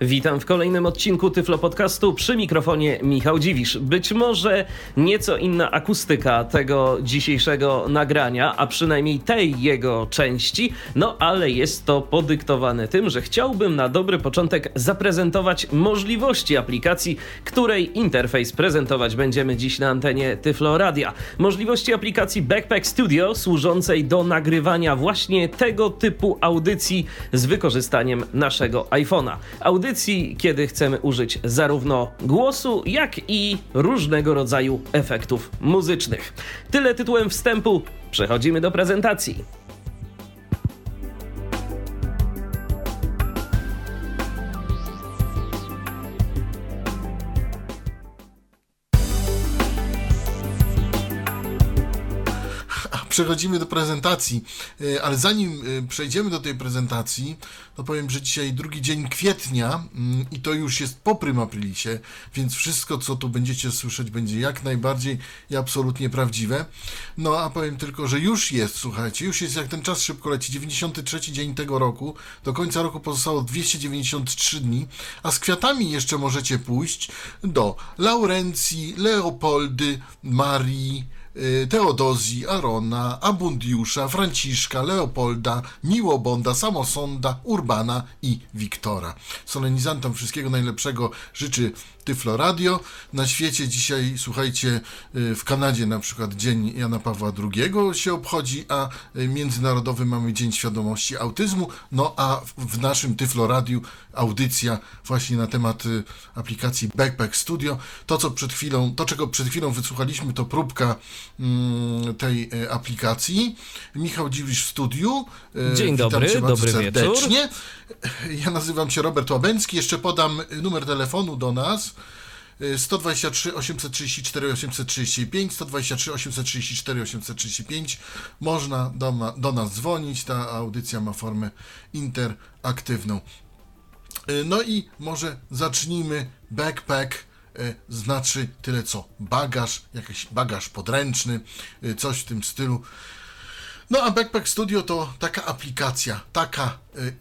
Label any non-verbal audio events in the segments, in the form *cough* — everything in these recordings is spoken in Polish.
Witam w kolejnym odcinku Tyflo Podcastu przy mikrofonie Michał Dziwisz. Być może nieco inna akustyka tego dzisiejszego nagrania, a przynajmniej tej jego części, no ale jest to podyktowane tym, że chciałbym na dobry początek zaprezentować możliwości aplikacji, której interfejs prezentować będziemy dziś na antenie Tyflo Radia. Możliwości aplikacji Backpack Studio służącej do nagrywania właśnie tego typu audycji z wykorzystaniem naszego iPhone'a. Audycji audycji, kiedy chcemy użyć zarówno głosu, jak i różnego rodzaju efektów muzycznych. Tyle tytułem wstępu. Przechodzimy do prezentacji. Przechodzimy do prezentacji, e, ale zanim e, przejdziemy do tej prezentacji, to powiem, że dzisiaj drugi dzień kwietnia mm, i to już jest po prym aprilisie, więc wszystko, co tu będziecie słyszeć, będzie jak najbardziej i absolutnie prawdziwe. No a powiem tylko, że już jest, słuchajcie, już jest jak ten czas szybko leci, 93 dzień tego roku, do końca roku pozostało 293 dni, a z kwiatami jeszcze możecie pójść do Laurencji, Leopoldy, Marii, Teodozji, Arona, Abundiusza, Franciszka, Leopolda, Miłobonda, Samosonda, Urbana i Wiktora. Solenizantom wszystkiego najlepszego życzy Tyflo Radio. Na świecie dzisiaj, słuchajcie, y, w Kanadzie na przykład Dzień Jana Pawła II się obchodzi, a y, międzynarodowy mamy Dzień Świadomości Autyzmu, no a w naszym Tyflo Radiu audycja właśnie na temat y, aplikacji Backpack Studio. To, co przed chwilą, to czego przed chwilą wysłuchaliśmy, to próbka mm, tej aplikacji. Michał Dziwisz w studiu. Dzień Witam dobry, dobry serdecznie. wieczór. Ja nazywam się Robert Łabęcki. Jeszcze podam numer telefonu do nas. 123 834 835, 123 834 835. Można do, do nas dzwonić. Ta audycja ma formę interaktywną. Y, no i może zacznijmy. Backpack y, znaczy tyle co bagaż, jakiś bagaż podręczny, y, coś w tym stylu. No a Backpack Studio to taka aplikacja, taka,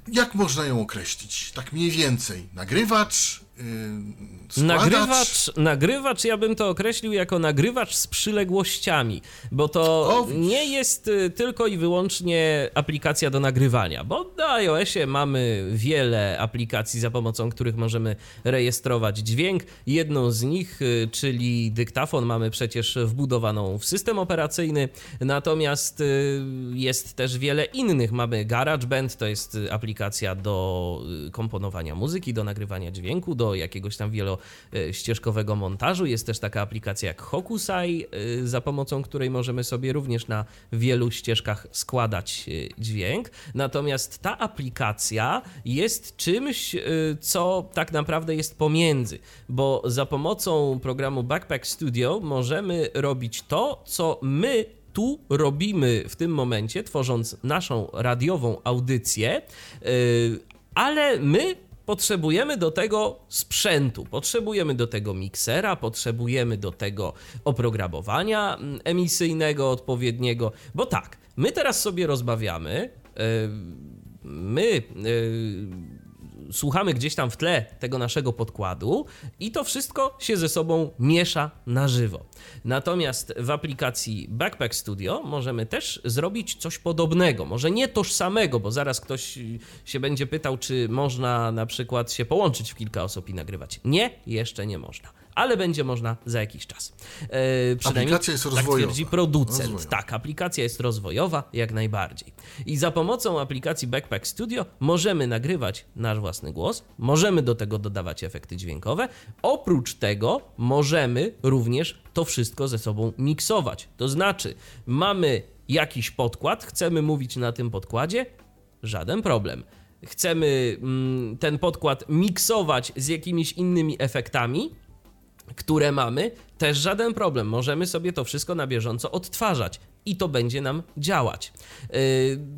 jak można ją określić? Tak mniej więcej. Nagrywacz, Yy, nagrywacz, nagrywacz, ja bym to określił jako nagrywacz z przyległościami, bo to o, nie jest y, tylko i wyłącznie aplikacja do nagrywania, bo na iOSie mamy wiele aplikacji, za pomocą których możemy rejestrować dźwięk. Jedną z nich, y, czyli dyktafon, mamy przecież wbudowaną w system operacyjny, natomiast y, jest też wiele innych. Mamy GarageBand, to jest aplikacja do komponowania muzyki, do nagrywania dźwięku, do jakiegoś tam wielościeżkowego montażu. Jest też taka aplikacja jak Hokusai, y, za pomocą której możemy sobie również na wielu ścieżkach składać y, dźwięk. Natomiast ta aplikacja jest czymś, y, co tak naprawdę jest pomiędzy, bo za pomocą programu Backpack Studio możemy robić to, co my tu robimy w tym momencie, tworząc naszą radiową audycję, ale my potrzebujemy do tego sprzętu, potrzebujemy do tego miksera, potrzebujemy do tego oprogramowania mm, emisyjnego odpowiedniego, bo tak, my teraz sobie rozmawiamy, e, my e, słuchamy gdzieś tam w tle tego naszego podkładu i to wszystko się ze sobą miesza na żywo. Natomiast w aplikacji Backpack Studio możemy też zrobić coś podobnego, może nie tożsamego, bo zaraz ktoś się będzie pytał, czy można na przykład się połączyć w kilka osób i nagrywać. Nie, jeszcze nie można ale będzie można za jakiś czas. E, przynajmniej aplikacja jest rozwojowa. tak twierdzi producent. Rozwojowa. Tak, aplikacja jest rozwojowa jak najbardziej. I za pomocą aplikacji Backpack Studio możemy nagrywać nasz własny głos, możemy do tego dodawać efekty dźwiękowe. Oprócz tego możemy również to wszystko ze sobą miksować. To znaczy, mamy jakiś podkład, chcemy mówić na tym podkładzie, żaden problem chcemy mm, ten podkład miksować z jakimiś innymi efektami, które mamy, też żaden problem. Możemy sobie to wszystko na bieżąco odtwarzać i to będzie nam działać. Yy,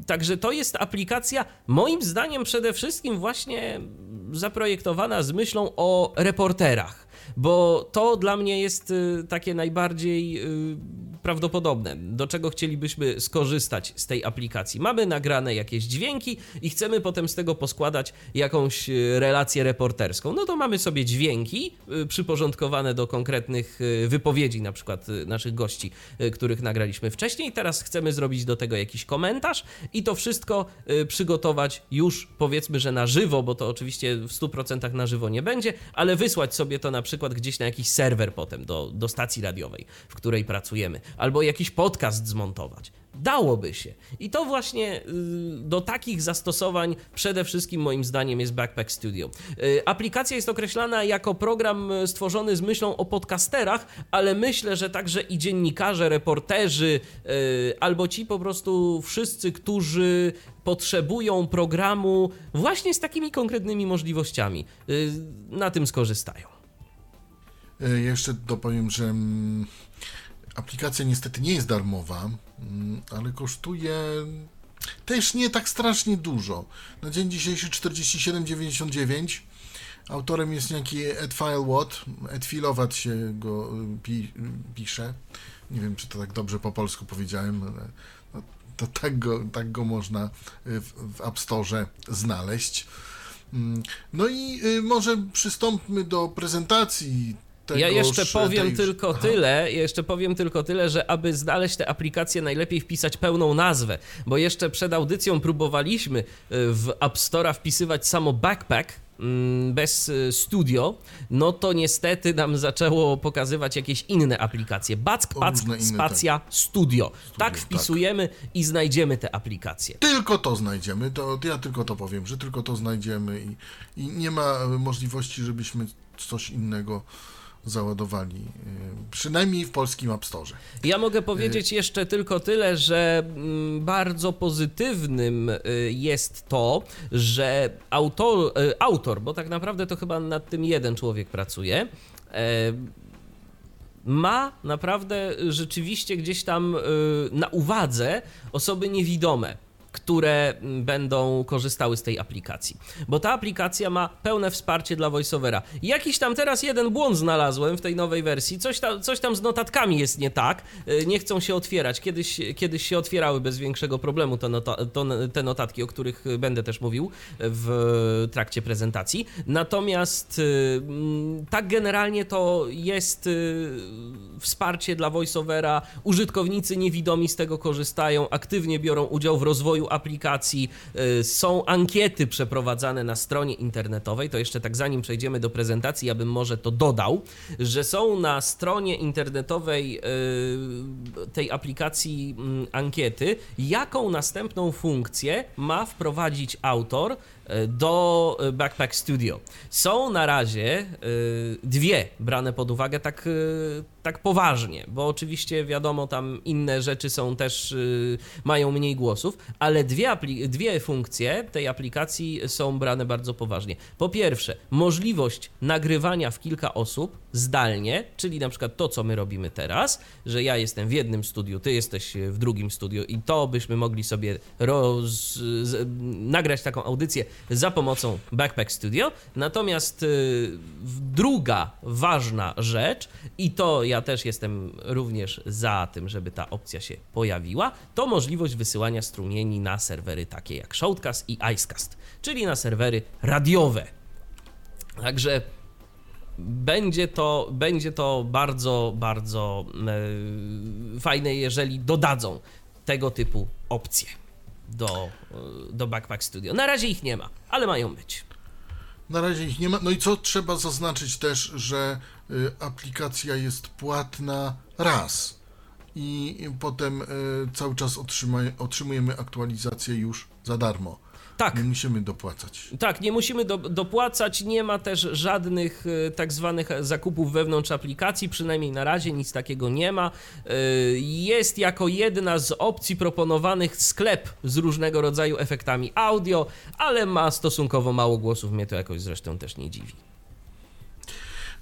także to jest aplikacja, moim zdaniem, przede wszystkim właśnie zaprojektowana z myślą o reporterach bo to dla mnie jest y, takie najbardziej y, prawdopodobne, do czego chcielibyśmy skorzystać z tej aplikacji. Mamy nagrane jakieś dźwięki i chcemy potem z tego poskładać jakąś y, relację reporterską. No to mamy sobie dźwięki przyporządkowane do konkretnych wypowiedzi, na przykład naszych gości, których nagraliśmy wcześniej. Teraz chcemy zrobić do tego jakiś komentarz i to wszystko przygotować już powiedzmy, że na żywo, bo to oczywiście w 100% na żywo nie będzie, ale wysłać sobie to na przykład gdzieś na jakiś serwer potem do, do stacji radiowej, w której pracujemy, albo jakiś podcast zmontować. Dałoby się. I to właśnie y, do takich zastosowań przede wszystkim moim zdaniem jest Backpack Studio. Y, aplikacja jest określana jako program y, stworzony z myślą o podcasterach, ale myślę, że także i dziennikarze, reporterzy, albo ci po prostu wszyscy, którzy potrzebują programu właśnie z takimi konkretnymi możliwościami, na tym skorzystają. Jeszcze dopowiem, że mm, aplikacja niestety nie jest darmowa, mm, ale kosztuje też nie tak strasznie dużo. Na dzień dzisiejszy 47,99. Autorem jest niejaki Ed Filewat. Ed Filowat się go y, pi, pisze. Nie wiem, czy to tak dobrze po polsku powiedziałem, ale no, to tak go, tak go można w, w App Store znaleźć. Mm, no i y, może przystąpmy do prezentacji tego, ja jeszcze powiem tej... tylko Aha. tyle, jeszcze powiem tylko tyle, że aby znaleźć tę aplikację najlepiej wpisać pełną nazwę, bo jeszcze przed audycją próbowaliśmy y, w App Store'a wpisywać samo backpack, mm, bez y, studio, no to niestety nam zaczęło pokazywać jakieś inne aplikacje. Back, Back, spacja, tak. studio. studio. Tak wpisujemy tak. i znajdziemy te aplikacje. Tylko to znajdziemy, to ja tylko to powiem, że tylko to znajdziemy i, i nie ma możliwości, żebyśmy coś innego załadowali, y, przynajmniej w polskim App Store. Ja mogę powiedzieć jeszcze tylko tyle, że mm, bardzo pozytywnym y, jest to, że autor, y, autor bo tak naprawdę to chyba nad tym jeden człowiek pracuje, ma naprawdę rzeczywiście gdzieś tam na uwadze osoby niewidome które mm, będą korzystały z tej aplikacji. Bo ta aplikacja ma pełne wsparcie dla voiceovera. Jakiś tam teraz jeden błąd znalazłem w tej nowej wersji. Coś tam, coś tam z notatkami jest nie tak. Y, nie chcą się otwierać. Kiedyś, kiedyś się otwierały bez większego problemu te, nota, te notatki, o których będę też mówił w trakcie prezentacji. Natomiast y, mm, tak generalnie to jest y, wsparcie dla voiceovera. Użytkownicy niewidomi z tego korzystają, aktywnie biorą udział w rozwoju rozwoju aplikacji. Y, są ankiety przeprowadzane na stronie internetowej. To jeszcze tak zanim przejdziemy do prezentacji, ja bym może to dodał, że są na stronie internetowej y, tej aplikacji mm, ankiety, jaką następną funkcję ma wprowadzić autor do Backpack Studio. Są na razie y, dwie brane pod uwagę tak, y, tak poważnie, bo oczywiście wiadomo, tam inne rzeczy są też, y, mają mniej głosów, ale dwie, dwie funkcje tej aplikacji są brane bardzo poważnie. Po pierwsze, możliwość nagrywania w kilka osób zdalnie, czyli na przykład to, co my robimy teraz, że ja jestem w jednym studiu, ty jesteś w drugim studiu i to byśmy mogli sobie roz, z, nagrać taką audycję za pomocą Backpack Studio. Natomiast y, druga ważna rzecz, i to ja też jestem również za tym, żeby ta opcja się pojawiła, to możliwość wysyłania strumieni na serwery takie jak Shoutcast i Icecast, czyli na serwery radiowe. Także będzie to, będzie to bardzo, bardzo e, fajne, jeżeli dodadzą tego typu opcje do, do Backpack Studio. Na razie ich nie ma, ale mają być. Na razie ich nie ma. No i co trzeba zaznaczyć też, że aplikacja jest płatna raz i potem y, cały czas otrzymujemy aktualizację już za darmo. Tak. Nie musimy dopłacać. Tak, nie musimy do, dopłacać, nie ma też żadnych e, tak zwanych zakupów wewnątrz aplikacji, przynajmniej na razie nic takiego nie ma. E, jest jako jedna z opcji proponowanych sklep z różnego rodzaju efektami audio, ale ma stosunkowo mało głosów, mnie to jakoś zresztą też nie dziwi.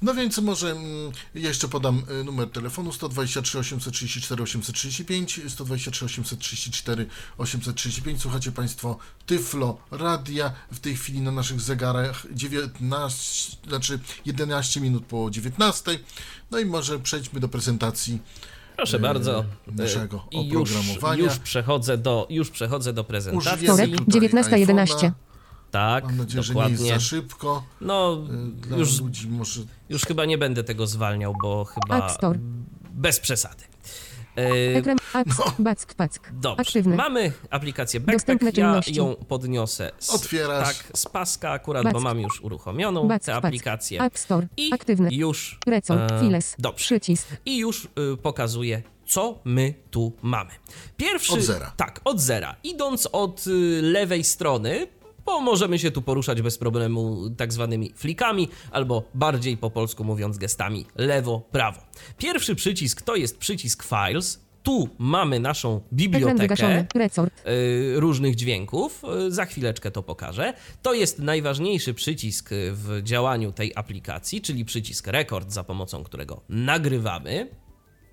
No więc może mm, jeszcze podam y, numer telefonu 123 834 835, 123 834 835. Słuchacie Państwo Tyflo Radia. W tej chwili na naszych zegarach 19, znaczy 11 minut po 19. No i może przejdźmy do prezentacji Proszę bardzo. naszego I już, oprogramowania. już, przechodzę do, już przechodzę do prezentacji. Użyjemy Wtorek, tutaj 19:11. Tak, Mam nadzieję, że nie jest dokładnie. za szybko. No, y, Dla już, ludzi może już chyba nie będę tego zwalniał, bo chyba bez przesady. E, Ekran, apps, back, pack. Dobrze, Aktywny. mamy aplikację Backpack, ja czynności. ją podniosę z, Otwierasz. tak, z paska akurat, bo Back. mam już uruchomioną Back, tę pack. aplikację App Store. i Aktywny. już Recol, e, files. dobrze. Przycisk. i już y, pokazuję, co my tu mamy. Pierwszy. Od zera. Tak, od zera. Idąc od y, lewej strony, bo możemy się tu poruszać bez problemu tak zwanymi flikami, albo bardziej po polsku mówiąc gestami lewo-prawo. Pierwszy przycisk to jest przycisk Files. Tu mamy naszą bibliotekę y, różnych dźwięków. Y, Za chwileczkę to pokażę. To jest najważniejszy przycisk w działaniu tej aplikacji, czyli przycisk rekord, za pomocą którego nagrywamy.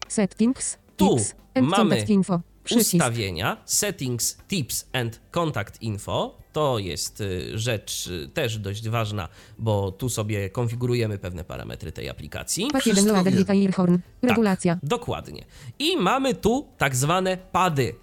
Settings. Tu mamy info. Przycisk. Ustawienia, settings, tips and contact info. To jest y, rzecz y, też dość ważna, bo tu sobie konfigurujemy pewne parametry tej aplikacji. Pad 1 Wszystko loader wiem. data earhorn. Regulacja. Tak, dokładnie. I mamy tu tak zwane pady,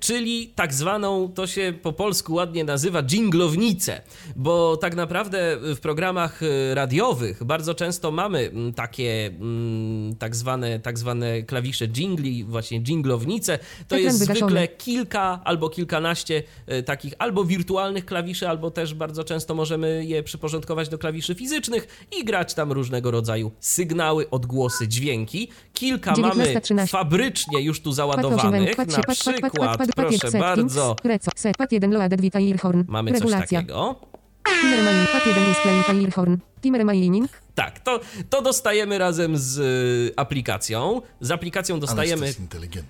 czyli tak zwaną, to się po polsku ładnie nazywa dżinglownicę, bo tak naprawdę w programach y, radiowych bardzo często mamy mm, takie mm, tak zwane, tak zwane klawisze jingli, właśnie dżinglownice. To jest zwykle kilka albo kilkanaście y, takich albo wirtualnych klawiszy, albo też bardzo często możemy je przyporządkować do klawiszy fizycznych i grać tam różnego rodzaju sygnały, odgłosy, dźwięki. Kilka mamy 19:13. fabrycznie już tu 8 załadowanych, na przykład, proszę bardzo, Recol. Set. Pad 1 loader data earhorn. mamy coś takiego. Pad 1 display mining. Tak, to, to dostajemy razem z y, aplikacją. Z aplikacją dostajemy,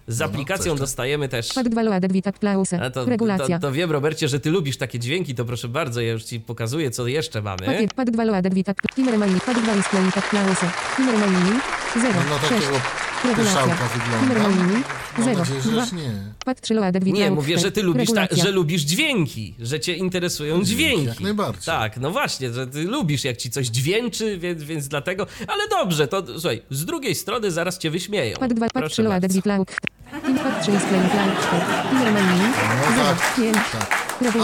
z No, aplikacją coś tam. dostajemy też... Pad 2 loader data plause. A to, Regulacja. to, to wiem, Robercie, że ty lubisz takie dźwięki, to proszę bardzo, ja już ci pokazuję, co jeszcze mamy. Pad 1, pad 2 loader data. Timer mining. Pad 2 display data plause. Timer mining. 0. No, no 6. takiego Regulacja. Mam 0. nadzieję, że 2. już nie. Pad 3 loader data Nie, mówię, że ty lubisz, ta, Regulacja. że lubisz dźwięki, że cię interesują dźwięki. jak najbardziej. Tak, no właśnie, że ty lubisz, jak ci coś dźwięczy, więc, więc dlatego. Ale dobrze, to słuchaj, z drugiej strony zaraz cię wyśmieją. Pad 2, pad Proszę 3 loader bardzo. data plank. Tim pad 3 display plank 4. Timer mining. No 0. tak, 5.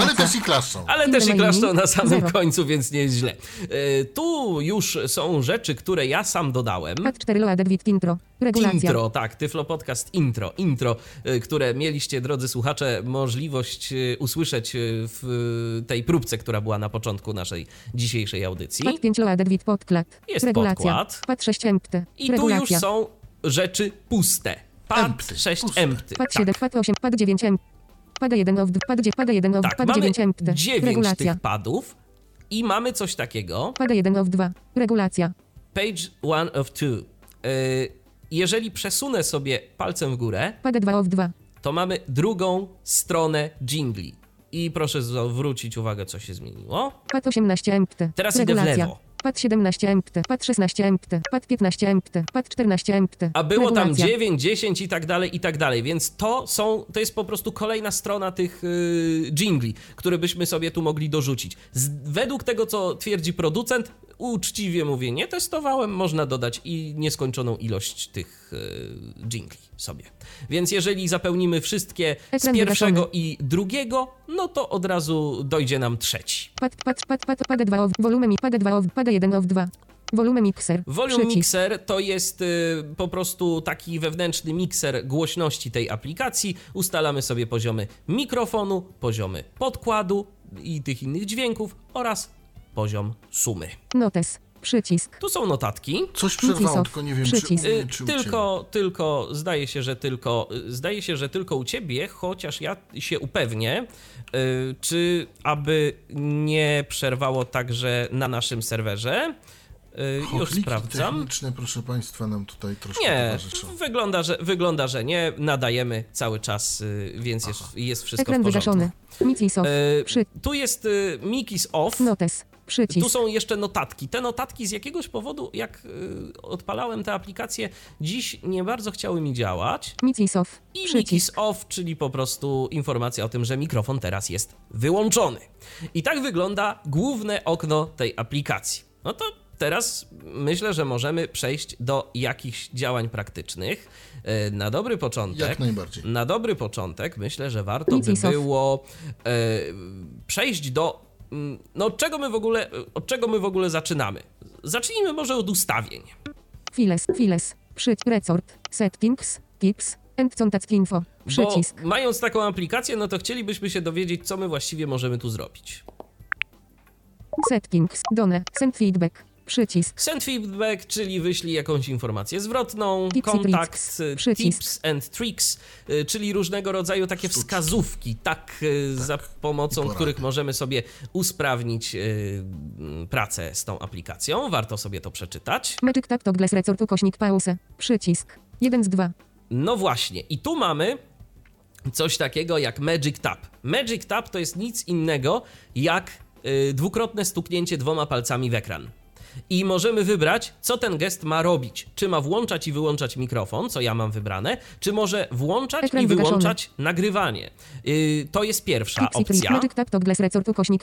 Ale też i klaszczą. Ale też i klaszczą na samym Zero. końcu, więc nie jest źle. E, tu już są rzeczy, które ja sam dodałem. Pad 4 loader with intro. Regulacja. Intro, tak, Tyflo Podcast Intro, intro, y, które mieliście, drodzy słuchacze, możliwość y, usłyszeć w tej próbce, która była na początku naszej dzisiejszej audycji. Pad 5 loader with podkład. Jest Regulacja. podkład. Pad 6 empty. I tu już są rzeczy puste. Pad Empty, 6 puste. empty. Pad Tak, 7, pad 8, pad 9 empty. Pada 1 of, pad 9, pada 1 of, tak pad mamy 9 empty. 9 Regulacja. tych padów i mamy coś takiego, Pada 1 of 2. Regulacja. page 1 of 2. Jeżeli przesunę sobie palcem w górę, Pada 2 of 2. to mamy drugą stronę jingli. I proszę zwrócić uwagę, co się zmieniło. Pad 18 empty. Teraz idę w Regulacja. lewo. Pad 17 empty. Pad 16 empty. Pad 15 empty. Pad 14 empty. A było tam Regulacja. 9, 10 i tak dalej, i tak dalej. Więc to są, to jest po prostu kolejna strona tych yy, jingli, które byśmy sobie tu mogli dorzucić. Z, według tego, co twierdzi producent, uczciwie mówię, nie testowałem, można dodać i nieskończoną ilość tych yy, jingli sobie. Więc jeżeli zapełnimy wszystkie z Ekran pierwszego i drugiego, no to od razu dojdzie nam trzeci. Pad, pad, pad, pad, pada 2 of, volume mi, pada 2 of, pada 1 of 2. Volume mixer. Volume Przycisk. Mixer to jest y, po prostu taki wewnętrzny mikser głośności tej aplikacji. Ustalamy sobie poziomy mikrofonu, poziomy podkładu i tych innych dźwięków oraz poziom sumy. Notes. Przycisk. Tu są notatki. Coś przerwało, tylko nie wiem, czy, Przycisk. u Y, mnie, czy u ciebie. tylko, tylko, zdaje się, że tylko, y, zdaje się, że tylko u ciebie, chociaż ja się upewnię, y, czy aby nie przerwało także na naszym serwerze. Już sprawdzam. techniczne, proszę Państwa, nam tutaj troszkę Nie, towarzyszą. wygląda że, wygląda, że nie. Nadajemy cały czas, więc jest, jest wszystko Ekran w porządku. wygaszony. E, Przy. tu jest Mickey's Off. Notes. Przycisk. Tu są jeszcze notatki. Te notatki z jakiegoś powodu, jak y, odpalałem te aplikacje, dziś nie bardzo chciały mi działać. Nic is off. I Przycisk. mic is off, czyli po prostu informacja o tym, że mikrofon teraz jest wyłączony. I tak wygląda główne okno tej aplikacji. No to teraz myślę, że możemy przejść do jakichś działań praktycznych. E, Na dobry początek. Jak najbardziej. Na dobry początek myślę, że warto by było e, przejść do. Mm, No, od czego my w ogóle, od czego my w ogóle zaczynamy? Zacznijmy może od ustawień. Files. Files. Przycisk. Resort. Settings. Tips. And contact info. Przycisk. Bo mając taką aplikację, no to chcielibyśmy się dowiedzieć, co my właściwie możemy tu zrobić. Settings. Done. Send feedback. Przycisk. Send feedback, czyli wyślij jakąś informację zwrotną, Tips i kontakt, tricks. Przycisk. tips and tricks, y, czyli różnego rodzaju takie Sztuczki. wskazówki, tak, y, za pomocą których możemy sobie usprawnić y, pracę z tą aplikacją. Warto sobie to przeczytać. Magic Tap Toggles Resort ukośnik pause. Przycisk. 1 z 2. No właśnie, i tu mamy coś takiego jak Magic Tap. Magic Tap to jest nic innego jak y, dwukrotne stuknięcie dwoma palcami w ekran. I możemy wybrać, co ten gest ma robić. Czy ma włączać i wyłączać mikrofon, co ja mam wybrane, czy może włączać Ekran i wygaszony. wyłączać nagrywanie. Y, to jest pierwsza opcja. Magic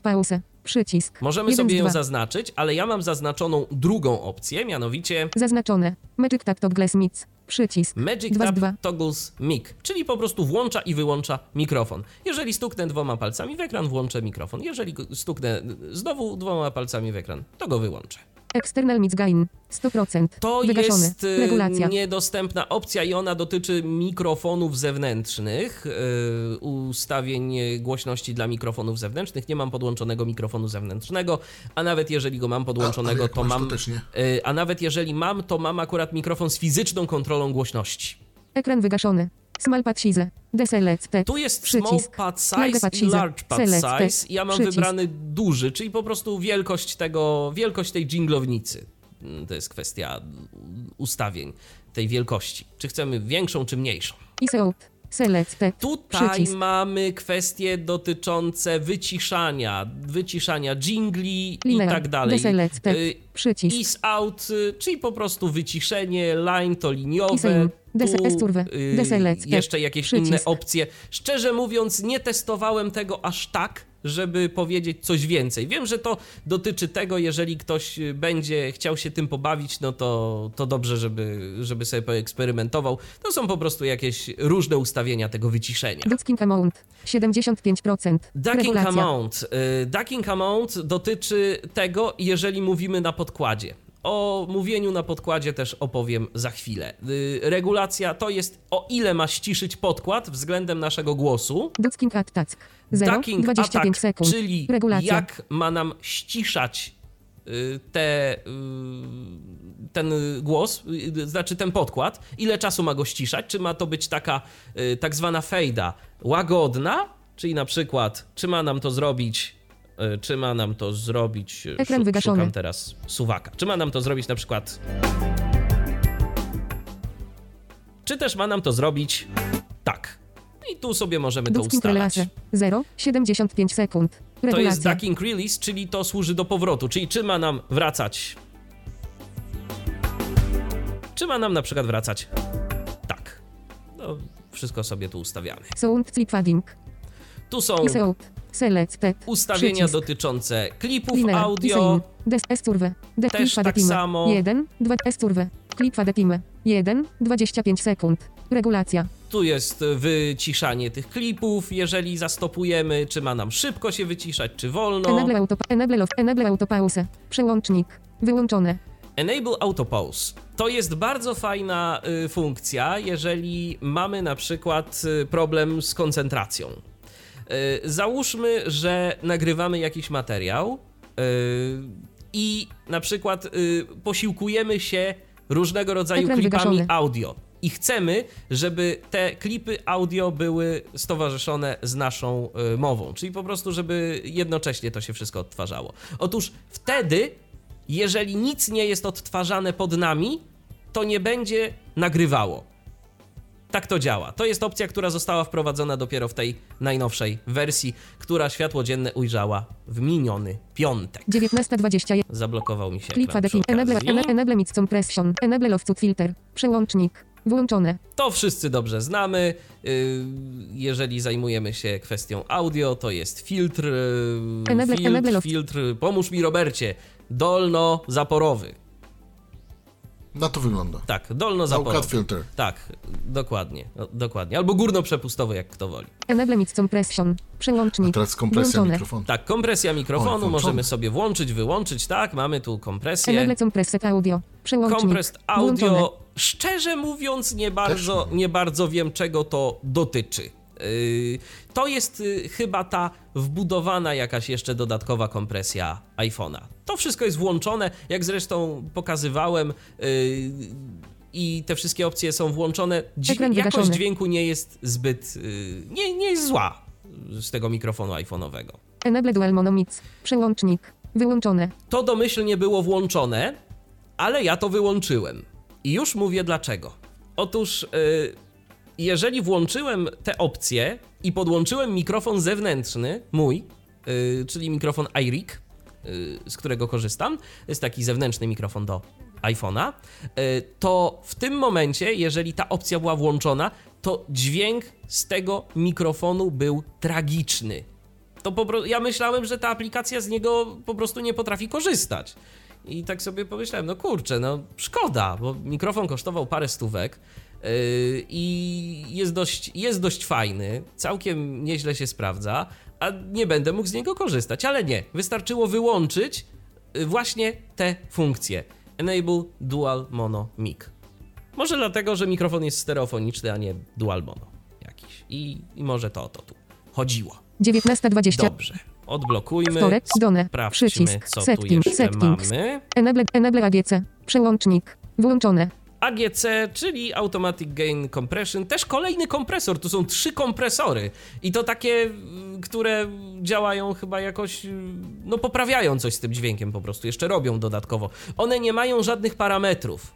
pause. Przycisk. Możemy 1 sobie ją 2. zaznaczyć, ale ja mam zaznaczoną drugą opcję, mianowicie Zaznaczone. Magic Tap Toggles Mix. Przycisk. Magic 2 z Tap 2. Toggles Mic, czyli po prostu włącza i wyłącza mikrofon. Jeżeli stuknę dwoma palcami w ekran, włączę mikrofon. Jeżeli stuknę znowu dwoma palcami w ekran, to go wyłączę. External Mix Gain. 100%. To Wygaszony. jest y, Regulacja. niedostępna opcja i ona dotyczy mikrofonów zewnętrznych, y, ustawień głośności dla mikrofonów zewnętrznych. Nie mam podłączonego mikrofonu zewnętrznego, a nawet jeżeli go mam A, podłączonego, jak to masz, mam. to też nie. y, A nawet jeżeli mam, to mam akurat mikrofon z fizyczną kontrolą głośności. Ekran wygaszony. Small pad size. Deselected. Tu jest Przycisk. small pad size pad i large pad Select. size. Ja mam Przycisk. wybrany duży, czyli po prostu wielkość tego, wielkość tej dżinglownicy. Mm, To jest kwestia ustawień tej wielkości. Czy chcemy większą, czy mniejszą. Is Tutaj Przycisk. mamy kwestie dotyczące wyciszania, wyciszania jingli i tak dalej. Deselected. Y, Przycisk. Is out, y, czyli po prostu wyciszenie, line to liniowe. tu, y, jeszcze jakieś Przycisk. inne opcje. Szczerze mówiąc, nie testowałem tego aż tak, żeby powiedzieć coś więcej. Wiem, że to dotyczy tego, jeżeli ktoś y, będzie chciał się tym pobawić, no to, to dobrze, żeby, żeby sobie poeksperymentował. To są po prostu jakieś różne ustawienia tego wyciszenia. Ducking amount. 75%. Ducking amount. Y, Ducking amount dotyczy tego, jeżeli mówimy na podkładzie. O mówieniu na podkładzie też opowiem za chwilę. Y, Regulacja to jest o ile ma ściszyć podkład względem naszego głosu. Ducking at task. 0. Ducking 25 attack, sekund. czyli Regulacja. jak ma nam ściszać y, te, y, ten głos, znaczy ten podkład, ile czasu ma go ściszać, czy ma to być taka tak zwana fejda łagodna, czyli na przykład, czy ma nam to zrobić, czy ma nam to zrobić, Ekran szu- wygaszony. szukam teraz suwaka, czy ma nam to zrobić na przykład, czy też ma nam to zrobić tak. I tu sobie możemy to Ducking ustalać. relase. 0. 75 sekund. To jest Regulacja. ducking release, czyli to służy do powrotu, czyli czy ma nam wracać. Czy ma nam na przykład wracać tak. No, wszystko sobie tu ustawiamy. Sound clip fading. Tu są ustawienia dotyczące klipów audio. Też tak samo. 1. 2 esturwe. Clip fadetime. 1. 25 sekund. Regulacja. Tu jest wyciszanie tych klipów, jeżeli zastopujemy, czy ma nam szybko się wyciszać, czy wolno. Enable auto, enable off, enable autopause. Przełącznik. Wyłączone. Enable Autopause. To jest bardzo fajna y, funkcja, jeżeli mamy na przykład y, problem z koncentracją. Y, załóżmy, że nagrywamy jakiś materiał y, i na przykład y, posiłkujemy się różnego rodzaju Ekran klipami wygaszony. audio. I chcemy, żeby te klipy audio były stowarzyszone z naszą mową, czyli po prostu, żeby jednocześnie to się wszystko odtwarzało. Otóż wtedy, jeżeli nic nie jest odtwarzane pod nami, to nie będzie nagrywało. Tak to działa. To jest opcja, która została wprowadzona dopiero w tej najnowszej wersji, która światło dzienne ujrzała w miniony piątek. 19.20. Zablokował mi się przy Enable, enable, enable mix compression. Enable offset filter. Przełącznik. Włączone. To wszyscy dobrze znamy. Yy, Jeżeli zajmujemy się kwestią audio, to jest filtr, yy, Enable- filtr, enable filtr, pomóż mi Robercie, dolno-zaporowy. Na to wygląda. Tak, No dolno-zaporowy. cut filter. Tak, dokładnie, no, dokładnie. Albo górno-przepustowy, jak kto woli. Enable mix compression. A Przełącznik. teraz kompresja Włączone. mikrofonu. Tak, kompresja mikrofonu włączone. możemy sobie włączyć, wyłączyć, tak, mamy tu kompresję. Enable compressed audio. Przełącznik. Compressed audio, Włączone. szczerze mówiąc, nie bardzo, nie. nie bardzo wiem, czego to dotyczy. Yy, To jest yy, chyba ta wbudowana jakaś jeszcze dodatkowa kompresja iPhone'a. To wszystko jest włączone, jak zresztą pokazywałem, yy, i te wszystkie opcje są włączone. Dzi- Ekran jakość wygaszony. dźwięku nie jest zbyt. yy, Nie, nie jest zła z tego mikrofonu iPhone'owego. Enable dual mono mix. Przełącznik. Wyłączone. To domyślnie było włączone, ale ja to wyłączyłem. I już mówię dlaczego. Otóż, y, jeżeli włączyłem te opcje i podłączyłem mikrofon zewnętrzny, mój, y, czyli mikrofon iRig, z którego korzystam, jest taki zewnętrzny mikrofon do iPhone'a, y, to w tym momencie, jeżeli ta opcja była włączona, to dźwięk z tego mikrofonu był tragiczny. To po ja myślałem, że ta aplikacja z niego po prostu nie potrafi korzystać. I tak sobie pomyślałem, no kurczę, no szkoda, bo mikrofon kosztował parę stówek yy, i jest dość, jest dość fajny, całkiem nieźle się sprawdza, a nie będę mógł z niego korzystać, ale nie, wystarczyło wyłączyć yy, właśnie te funkcje. Enable Dual Mono Mic. Może dlatego, że mikrofon jest stereofoniczny, a nie dual mono jakiś. I, i może to o to tu chodziło. 19.20. Dobrze. Odblokujmy. Wtorek. Done. Sprawdźmy, Przycisk. co tu Settings. jeszcze Settings. mamy. Enable, enable AGC. Przełącznik. Włączone. AGC, czyli Automatic Gain Compression. Też kolejny kompresor. Tu są trzy kompresory. I to takie, y, które działają chyba jakoś, y, no poprawiają coś z tym dźwiękiem po prostu. Jeszcze robią dodatkowo. One nie mają żadnych parametrów.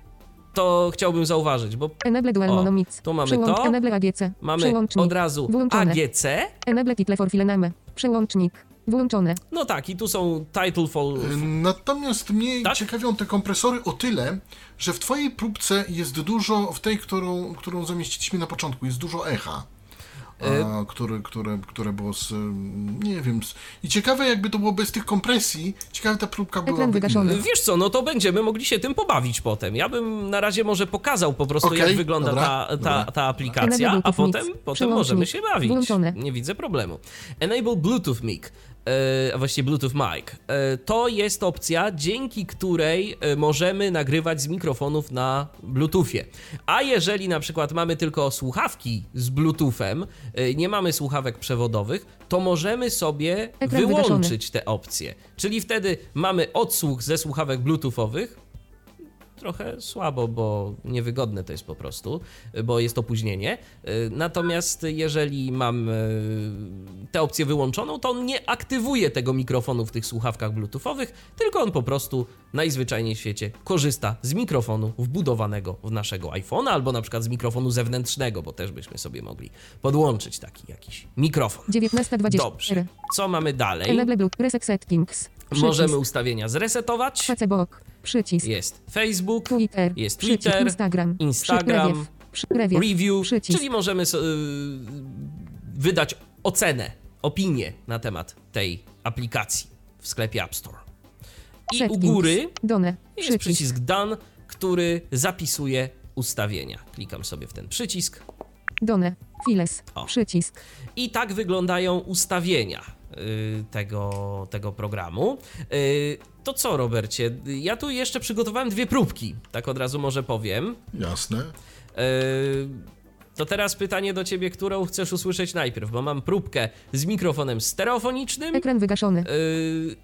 To chciałbym zauważyć, bo Enable dual O, mono mix. tu mamy Przełącz, to. Enable AGC. mamy od razu Włączone. AGC. Enable title for file name. Przełącznik. Włączone. No tak, i tu są title for... Y, Natomiast mnie Tak? ciekawią te kompresory o tyle, że w twojej próbce jest dużo, w tej, którą, którą zamieściliśmy na początku, jest dużo echa. A, które, które, które było z, nie wiem, z, i ciekawe jakby to było bez tych kompresji, ciekawe ta próbka inna. Wiesz co, no to będziemy mogli się tym pobawić potem. Ja bym na razie może pokazał po prostu, Okej, jak wygląda dobra, ta, ta, dobra. ta aplikacja, a potem, potem Przełącznik. możemy się bawić. Włączone. Nie widzę problemu. Enable Bluetooth Mic, e, a właściwie Bluetooth Mic. E, to jest opcja, dzięki której e, możemy nagrywać z mikrofonów na Bluetoothie. A jeżeli na przykład mamy tylko słuchawki z Bluetoothem, e, nie mamy słuchawek przewodowych, to możemy sobie Ekran wyłączyć wygaszony. te opcje. Czyli wtedy mamy odsłuch ze słuchawek Bluetoothowych. Trochę słabo, bo niewygodne to jest po prostu, bo jest opóźnienie. Y, Natomiast jeżeli mam y, tę opcję wyłączoną, to on nie aktywuje tego mikrofonu w tych słuchawkach Bluetoothowych, tylko on po prostu najzwyczajniej w świecie korzysta z mikrofonu wbudowanego w naszego iPhone'a albo na przykład z mikrofonu zewnętrznego, bo też byśmy sobie mogli podłączyć taki jakiś mikrofon. 19.20. Dobrze. Co mamy dalej? Enable Bluetooth. Reset settings. Przycisk. Możemy ustawienia zresetować. Facebook. Przycisk. Jest Facebook, Twitter. jest Przycisk. Twitter, Instagram. Instagram, Przy- Prewiew. review, Przycisk. czyli możemy so- y, wydać ocenę, opinię na temat tej aplikacji w sklepie App Store. I u Settings. góry Done. jest przycisk Done, który zapisuje ustawienia. Klikam sobie w ten przycisk Done. Files. O. Przycisk. i tak wyglądają ustawienia tego, tego programu. Y, To co, Robercie? Ja tu jeszcze przygotowałem dwie próbki, tak od razu może powiem. Jasne. Yy, To teraz pytanie do ciebie, którą chcesz usłyszeć najpierw, bo mam próbkę z mikrofonem stereofonicznym Ekran wygaszony.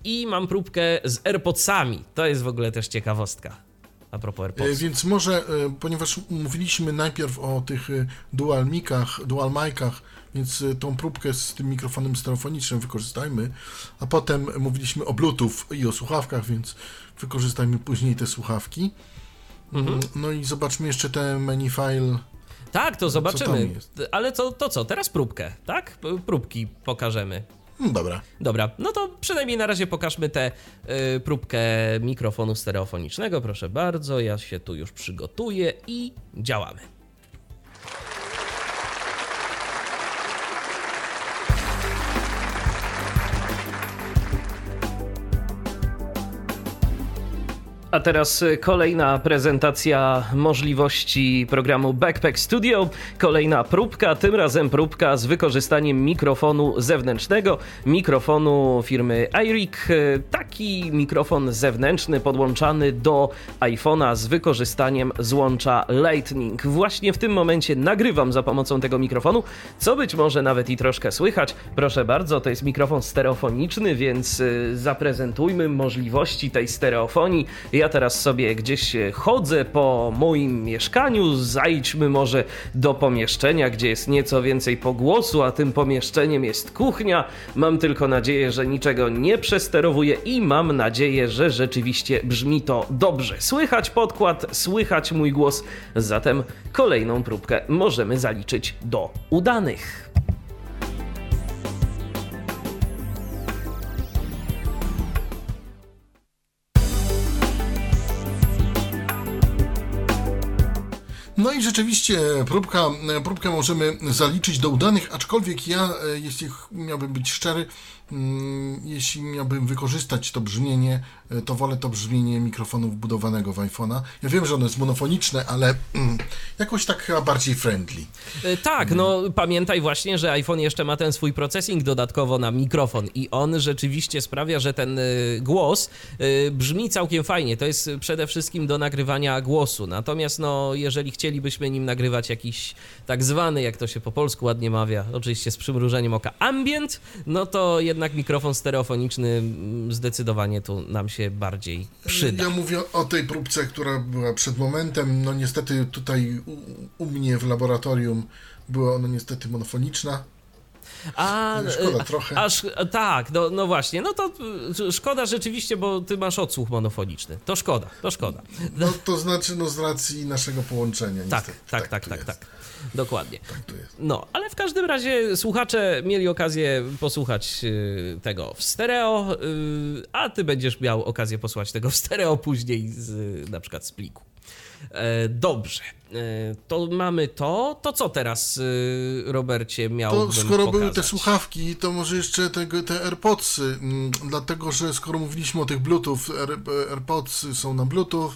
i mam próbkę z AirPodsami. To jest w ogóle też ciekawostka. A propos AirPods. Więc może, ponieważ mówiliśmy najpierw o tych dual micach, dual micach, więc e, tą próbkę z tym mikrofonem stereofonicznym wykorzystajmy, a potem mówiliśmy o Bluetooth i o słuchawkach, więc wykorzystajmy później te słuchawki. Mhm. Mm, No i zobaczmy jeszcze te menu file. Tak, to zobaczymy. Ale to, to co, teraz próbkę, tak? Próbki pokażemy. Hmm, dobra. Dobra, no to przynajmniej na razie pokażmy tę y, próbkę mikrofonu stereofonicznego. Proszę bardzo, ja się tu już przygotuję i działamy. A teraz kolejna prezentacja możliwości programu Backpack Studio. Kolejna próbka, tym razem próbka z wykorzystaniem mikrofonu zewnętrznego, mikrofonu firmy iRig. Taki mikrofon zewnętrzny podłączany do iPhone'a z wykorzystaniem złącza Lightning. Właśnie w tym momencie nagrywam za pomocą tego mikrofonu, co być może nawet i troszkę słychać. Proszę bardzo, to jest mikrofon stereofoniczny, więc y, zaprezentujmy możliwości tej stereofonii. Ja ja teraz sobie gdzieś chodzę po moim mieszkaniu, zajdźmy może do pomieszczenia, gdzie jest nieco więcej pogłosu, a tym pomieszczeniem jest kuchnia. Mam tylko nadzieję, że niczego nie przesterowuję i mam nadzieję, że rzeczywiście brzmi to dobrze. Słychać podkład, słychać mój głos, zatem kolejną próbkę możemy zaliczyć do udanych. No i rzeczywiście próbka, próbkę możemy zaliczyć do udanych, aczkolwiek ja, e, jeśli miałbym być szczery, jeśli miałbym wykorzystać to brzmienie, e, to wolę to brzmienie mikrofonu wbudowanego w iPhone'a. Ja wiem, że ono jest monofoniczne, ale mm, jakoś tak chyba bardziej friendly. E, tak, no pamiętaj właśnie, że iPhone jeszcze ma ten swój processing dodatkowo na mikrofon i on rzeczywiście sprawia, że ten e, głos brzmi całkiem fajnie. To jest przede wszystkim do nagrywania głosu. Natomiast no, jeżeli chcielibyśmy nim nagrywać jakiś tak zwany, jak to się po polsku ładnie mawia, oczywiście z przymrużeniem oka, ambient, no to jednak mikrofon stereofoniczny mm, zdecydowanie tu nam się bardziej przyda. Ja mówię o tej próbce, która była przed momentem. No niestety tutaj u, u mnie w laboratorium była ona niestety monofoniczna. A, szkoda trochę. A, a, tak, no, no właśnie, no to szkoda rzeczywiście, bo ty masz odsłuch monofoniczny. To szkoda, to szkoda. No to znaczy, no z racji naszego połączenia. Tak, niestety. tak, tak, tak, tak, tak. Dokładnie. Tak no, ale w każdym razie słuchacze mieli okazję posłuchać y, tego w stereo, y, a ty będziesz miał okazję posłuchać tego w stereo później z, na przykład z pliku. E, dobrze, e, to mamy to. To co teraz, y, Robercie, miał To skoro pokazać? były te słuchawki, to może jeszcze te, te AirPodsy, mm, dlatego że skoro mówiliśmy o tych Bluetooth, AirPodsy są na Bluetooth,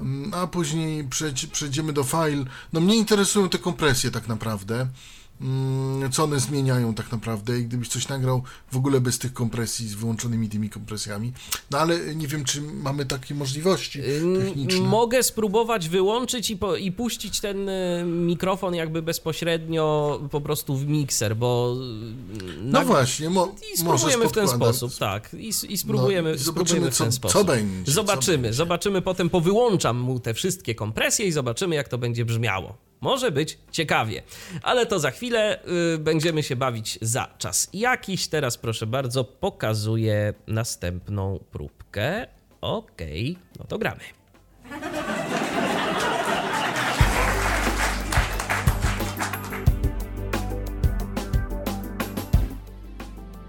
Mm, a później przejdziemy do file. No mnie interesują te kompresje tak naprawdę. Mm, co one zmieniają tak naprawdę i gdybyś coś nagrał w ogóle bez tych kompresji, z wyłączonymi tymi kompresjami. No ale nie wiem, czy mamy takie możliwości techniczne. Mogę spróbować wyłączyć i, po, i puścić ten y, mikrofon jakby bezpośrednio po prostu w mikser, bo... Y, no właśnie, mo, I spróbujemy w ten sposób, tak. I, i spróbujemy, no, i spróbujemy w ten co, sposób. Co będzie. Zobaczymy, co będzie. zobaczymy potem, powyłączam mu te wszystkie kompresje i zobaczymy, jak to będzie brzmiało. Może być ciekawie, ale to za chwilę y, będziemy się bawić za czas jakiś. Teraz proszę bardzo, pokazuję następną próbkę. Okej, okay, no to gramy.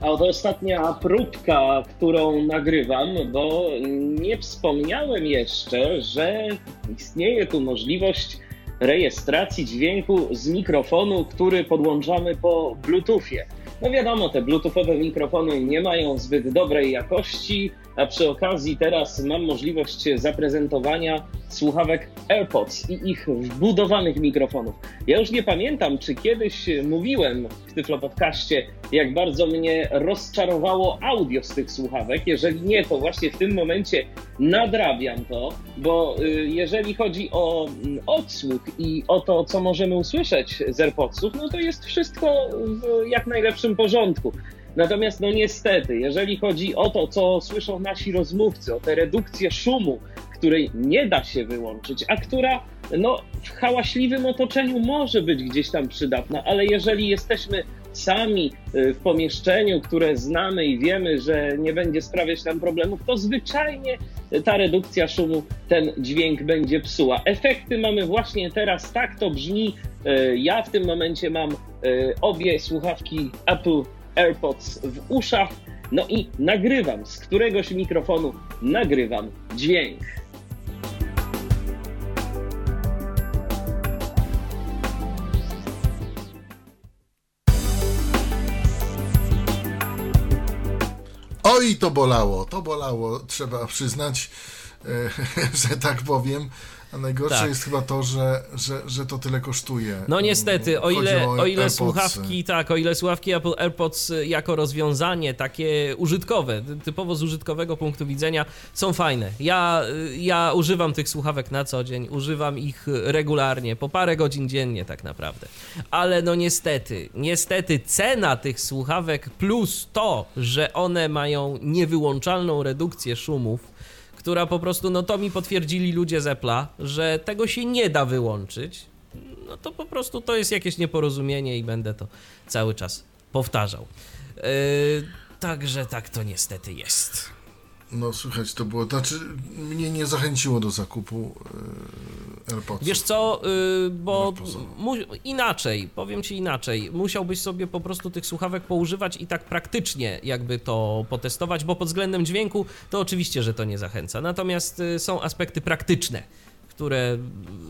A to ostatnia próbka, którą nagrywam, bo nie wspomniałem jeszcze, że istnieje tu możliwość rejestracji dźwięku z mikrofonu, który podłączamy po Bluetoothie. No wiadomo, te Bluetoothowe mikrofony nie mają zbyt dobrej jakości, a przy okazji teraz mam możliwość zaprezentowania słuchawek AirPods i ich wbudowanych mikrofonów. Ja już nie pamiętam, czy kiedyś mówiłem w Tyflo Podcaście, jak bardzo mnie rozczarowało audio z tych słuchawek. Jeżeli nie, to właśnie w tym momencie nadrabiam to, bo y, jeżeli chodzi o mm, odsłuch i o to, co możemy usłyszeć z AirPodsów, no to jest wszystko w jak najlepszym porządku. Natomiast no niestety, jeżeli chodzi o to, co słyszą nasi rozmówcy, o tę redukcję szumu, której nie da się wyłączyć, a która no, w hałaśliwym otoczeniu może być gdzieś tam przydatna, ale jeżeli jesteśmy sami y, w pomieszczeniu, które znamy i wiemy, że nie będzie sprawiać nam problemów, to zwyczajnie ta redukcja szumu ten dźwięk będzie psuła. Efekty mamy właśnie teraz, tak to brzmi. E, ja w tym momencie mam e, obie słuchawki Apple AirPods w uszach, no i nagrywam z któregoś mikrofonu, nagrywam dźwięk. Oj, to bolało, to bolało, trzeba przyznać, e, *laughs* że tak powiem. A najgorsze tak. jest chyba to, że, że, że to tyle kosztuje. No niestety, o ile, o, o ile słuchawki, tak, o ile słuchawki Apple AirPods jako rozwiązanie takie użytkowe, typowo z użytkowego punktu widzenia są fajne. Ja, ja używam tych słuchawek na co dzień, używam ich regularnie, po parę godzin dziennie tak naprawdę. Ale no niestety, niestety cena tych słuchawek plus to, że one mają niewyłączalną redukcję szumów, która po prostu, no to mi potwierdzili ludzie z Apple'a, że tego się nie da wyłączyć, no to po prostu to jest jakieś nieporozumienie i będę to cały czas powtarzał. Yy, także tak to niestety jest. No słuchać, to było, znaczy mnie nie zachęciło do zakupu yy, AirPodsów. Wiesz co, yy, bo mu, inaczej, powiem ci inaczej, musiałbyś sobie po prostu tych słuchawek poużywać i tak praktycznie jakby to potestować, bo pod względem dźwięku to oczywiście, że to nie zachęca. Natomiast yy, są aspekty praktyczne które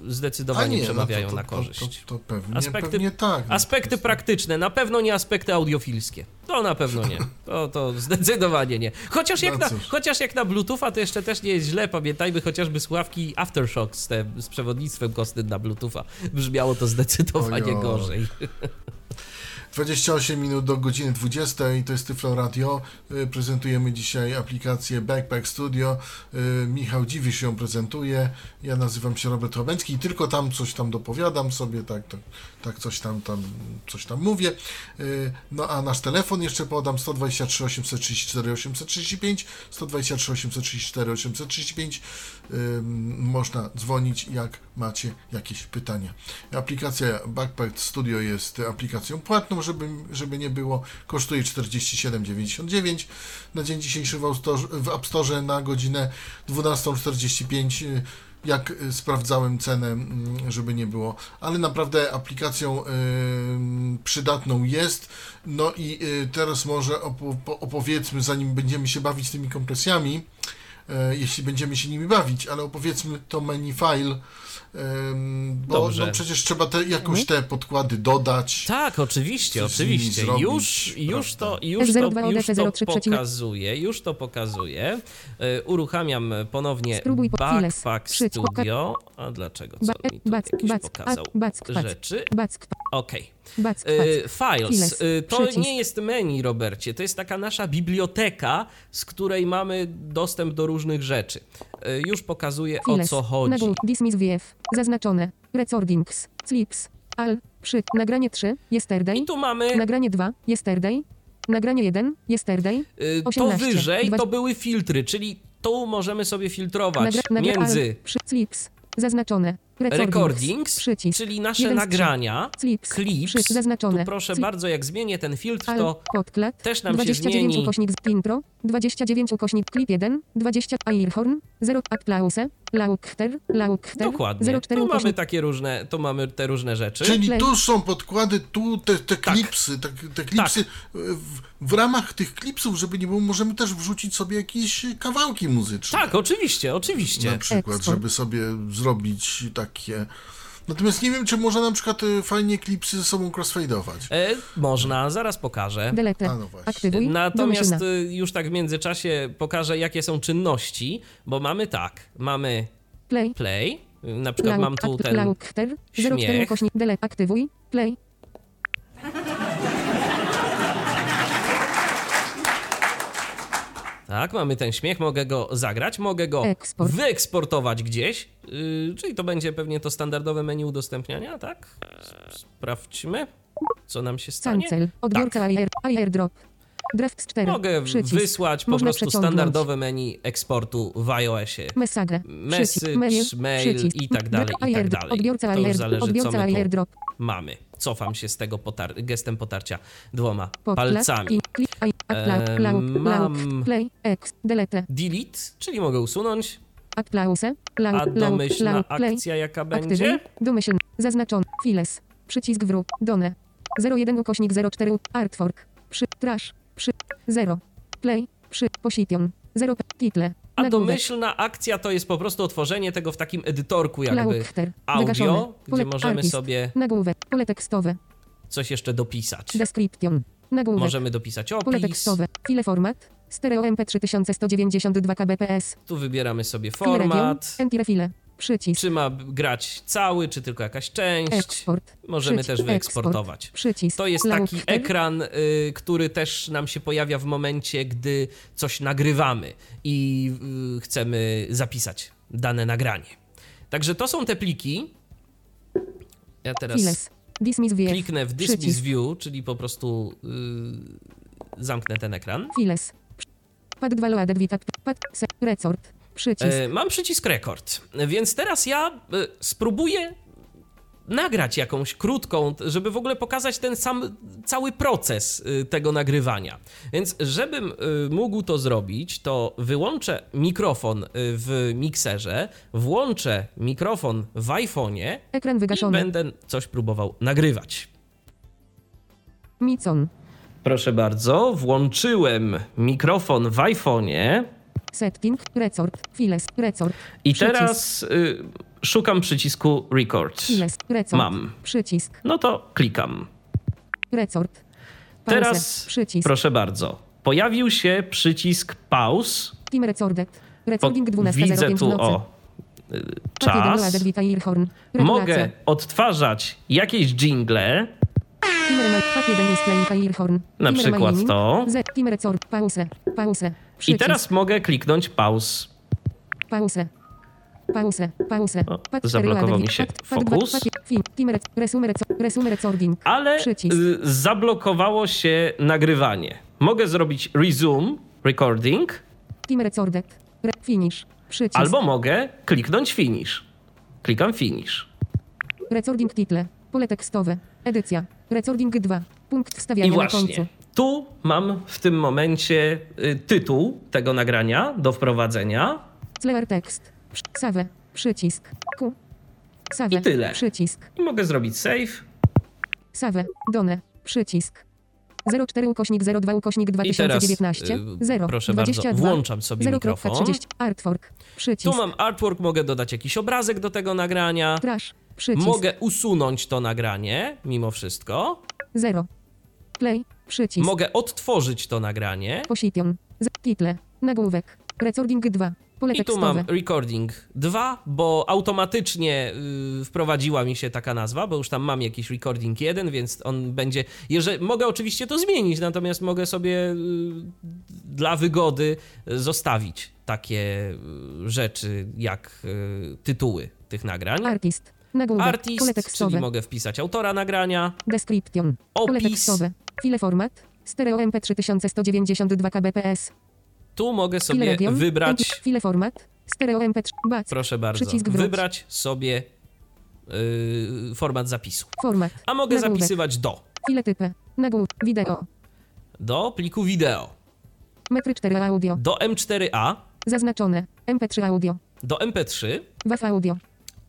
zdecydowanie nie, przemawiają no to, to, na korzyść. To, to, pewnie, aspekty, pewnie tak. No. Aspekty praktyczne, na pewno nie aspekty audiofilskie. To na pewno nie. To, to *laughs* zdecydowanie nie. Chociaż jak, no na, chociaż jak na Bluetootha to jeszcze też nie jest źle. Pamiętajmy chociażby słuchawki Aftershock z, te, z przewodnictwem kostnym na Bluetootha. Brzmiało to zdecydowanie gorzej. *laughs* 28 minut do godziny 20, to jest Tyflo Radio. Y, prezentujemy dzisiaj aplikację Backpack Studio. Y, Michał Dziwisz ją prezentuje. Ja nazywam się Robert Łabęcki i tylko tam coś tam dopowiadam sobie, tak, tak, tak coś tam, tam, coś tam mówię. Y, no a nasz telefon jeszcze podam 123 834 835, 123 834 835. Można dzwonić, jak macie jakieś pytania. Aplikacja Backpack Studio jest aplikacją płatną, żeby, żeby nie było. Kosztuje 47,99 na dzień dzisiejszy w App Store na godzinę 12.45 jak y, sprawdzałem cenę, mm, żeby nie było, ale naprawdę aplikacją przydatną jest. No i y, teraz może opowiedzmy, zanim będziemy się bawić tymi kompresjami, jeśli będziemy się nimi bawić, ale opowiedzmy to menu file bo no, przecież trzeba te, jakoś te podkłady dodać. Tak, oczywiście, oczywiście. Już, już, to, już, to, już to pokazuje, już to pokazuje. Uruchamiam ponownie Backpack Studio. A dlaczego? Co mi tu jakieś pokazał rzeczy? Okej. Okay. Y, files. Y, to nie jest menu, Robercie. To jest taka nasza biblioteka, z której mamy dostęp do różnych rzeczy. Y, już pokazuję o co chodzi. Dismiss VF. Zaznaczone. Recordings. Slips. Al. Przy. Nagranie 3. Yesterday. I tu mamy. Nagranie 2. Yesterday. Nagranie 1. Yesterday. 18, to wyżej 20... to były filtry, czyli tu możemy sobie filtrować nagra, między. Al, przy, slips. Zaznaczone. Recordings, przycisk, czyli nasze nagrania, clips, clips zaznaczone. Tu proszę bardzo, jak zmienię ten filtr, to też nam 29 się zmieni. ukośnik z intro, 29 ukośnik klip 1, 20 Airhorn, 0 Applause, Laukter, Laukter, Dokładnie. 04 tu mamy takie różne, tu mamy te różne rzeczy. Czyli tu są podkłady, tu te, te tak. klipsy, te, te klipsy tak. w, w, ramach tych klipsów, żeby nie było, możemy też wrzucić sobie jakieś kawałki muzyczne. Tak, oczywiście, oczywiście. Na przykład, Eksport. żeby sobie zrobić takie Natomiast nie wiem, czy można na przykład y, fajnie klipsy ze sobą crossfade'ować. E, można, zaraz pokażę. Delete. no Aktywuj. Natomiast y, już tak w międzyczasie pokażę, jakie są czynności, bo mamy tak, mamy play, play na przykład mam tu ten śmiech. delete, aktywuj, play. Tak, mamy ten śmiech, mogę go zagrać, mogę go Eksport. wyeksportować gdzieś, yy, czyli to będzie pewnie to standardowe menu udostępniania, tak? Sprawdźmy, co nam się stanie. Cancel, odbiorca tak. air, airdrop. Draft 4. Mogę Przycisk. wysłać po Można prostu standardowe menu eksportu w iOSie. Message. Message, Przycisk. mail Przycisk. i tak dalej, i tak dalej. Odbiorca To już zależy, co my tu mamy. Cofam się z tego potar- gestem potarcia dwoma palcami. Lauk. mam-. Delete. Delete, czyli mogę usunąć, Applause. a domyślna akcja jaka będzie? Domyślny. Zaznaczony. Files. Przycisk wróg. Done. 01 ukośnik 04. Artwork. Przy. Trash. Przy. 0. Play. Przy. Position. 0. Title. A domyślna akcja to jest po prostu otworzenie tego w takim edytorku jakby audio, Wygaszone. gdzie Pole- możemy artist. sobie Nagłówek. Pole tekstowe. coś jeszcze dopisać. Description. Nagłówek. Możemy dopisać Pole opis, tekstowe. File format. Stereo MP 3192 kbps. tu wybieramy sobie format, Entire file. Przycisk. czy ma grać cały, czy tylko jakaś część. Eksport. Możemy Przycisk. też wyeksportować. Eksport. Przycisk. To jest taki ekran, y, który też nam się pojawia w momencie, gdy coś nagrywamy i y, chcemy zapisać dane nagranie. Także to są te pliki. Ja teraz Files. Dismiss VF. kliknę w Dismiss Przycisk. View, czyli po prostu y, zamknę ten ekran. Files. Pad 2 loaded vitat. Pad. Se. Przycisk. E, mam przycisk rekord, więc teraz ja e, spróbuję nagrać jakąś krótką, żeby w ogóle pokazać ten sam cały proces y, tego nagrywania. Więc żebym y, mógł to zrobić, to wyłączę mikrofon y, w mikserze, włączę mikrofon w iPhone'ie Ekran i wygaszony. będę coś próbował nagrywać. Micon. Proszę bardzo, włączyłem mikrofon w iPhone'ie Setting. Resort. Files. Resort. i Przycisk. teraz y, szukam przycisku record. Files. Resort. Mam. Przycisk. No to klikam. Resort. Pause. Teraz, Przycisk. proszę bardzo, pojawił się przycisk pause. Team Recorded. Recording 12.05 widzę tu o y, Czas. Mogę odtwarzać jakieś jingle, Timer Pack 1 is playing Earhorn. Na przykład to. Resort. Pause. Pause. i Przycisk. teraz mogę kliknąć pause. Pause. Pause. Pause. O, zablokował mi się fokus. Ale Przycisk. y, zablokowało się nagrywanie. Mogę zrobić resume recording, Finish. Przycisk. albo mogę kliknąć finish. Klikam finish. Recording title. Pole tekstowe. Edycja. Recording 2. Punkt I wstawiania na końcu. Tu mam w tym momencie y, tytuł tego nagrania do wprowadzenia. Clear text. Przy- Save. Przycisk. Q. Save. I tyle. Przycisk. I mogę zrobić save. Save. Done. Przycisk. 04 ukośnik 02 ukośnik I teraz, 2019. y, 0. proszę 22. bardzo, włączam sobie mikrofon. 0.30. Artwork. Przycisk. Tu mam artwork, mogę dodać jakiś obrazek do tego nagrania. Trash. Przycisk. Mogę usunąć to nagranie, mimo wszystko. 0. Play. Przycisk. Mogę odtworzyć to nagranie. Position. Title. Nagłówek. Recording 2. Pole I tu tekstowe. mam recording 2, bo automatycznie y, wprowadziła mi się taka nazwa, bo już tam mam jakiś recording 1, więc on będzie. Jeżeli, mogę oczywiście to zmienić, natomiast mogę sobie y, dla wygody zostawić takie y, rzeczy jak y, tytuły tych nagrań. Artist. Nagłówek. Pole Artist, czyli mogę wpisać autora nagrania. Description. Pole Opis. tekstowe. File format. Stereo MP 3192 kbps. Tu mogę File sobie region. wybrać, File format. Stereo MP3. Bac. proszę bardzo, wybrać sobie y, format zapisu. Format. A mogę Nagłówek. zapisywać do, File typy. Nagłówek. Wideo. do pliku wideo, Metry 4 audio. do M4A, Zaznaczone. MP3 audio. do MP3 WAV audio.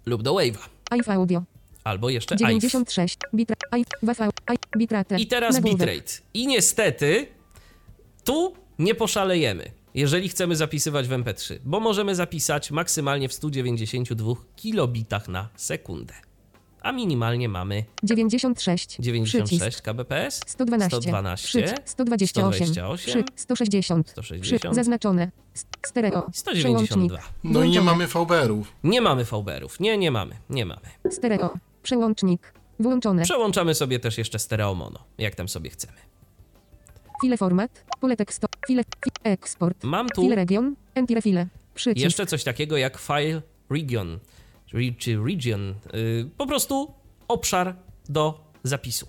lub do Wave'a, AIF audio. Albo jeszcze AIF. 96. Bitra. AIF. WAV. AIF. Bitrate. I teraz bitrate. I niestety tu nie poszalejemy, jeżeli chcemy zapisywać w MP3, bo możemy zapisać maksymalnie w 192 kilobitach na sekundę. A minimalnie mamy 96. 96 Przycisk. kbps, 112. 112, Przycisk. 128. 128, Przy. 160. 160, Przy. Zaznaczone. Stereo. 192. No i nie mamy VBR-ów. Nie mamy VBR-ów. Nie, nie mamy. Nie mamy. Stereo. Przełącznik. Włączone. Przełączamy sobie też jeszcze stereo mono, jak tam sobie chcemy. File format. Pole teksto. File. Fi, eksport. Mam tu File region. Entire file. Przycisk. jeszcze coś takiego jak file region, re- czy region, yy, po prostu obszar do zapisu.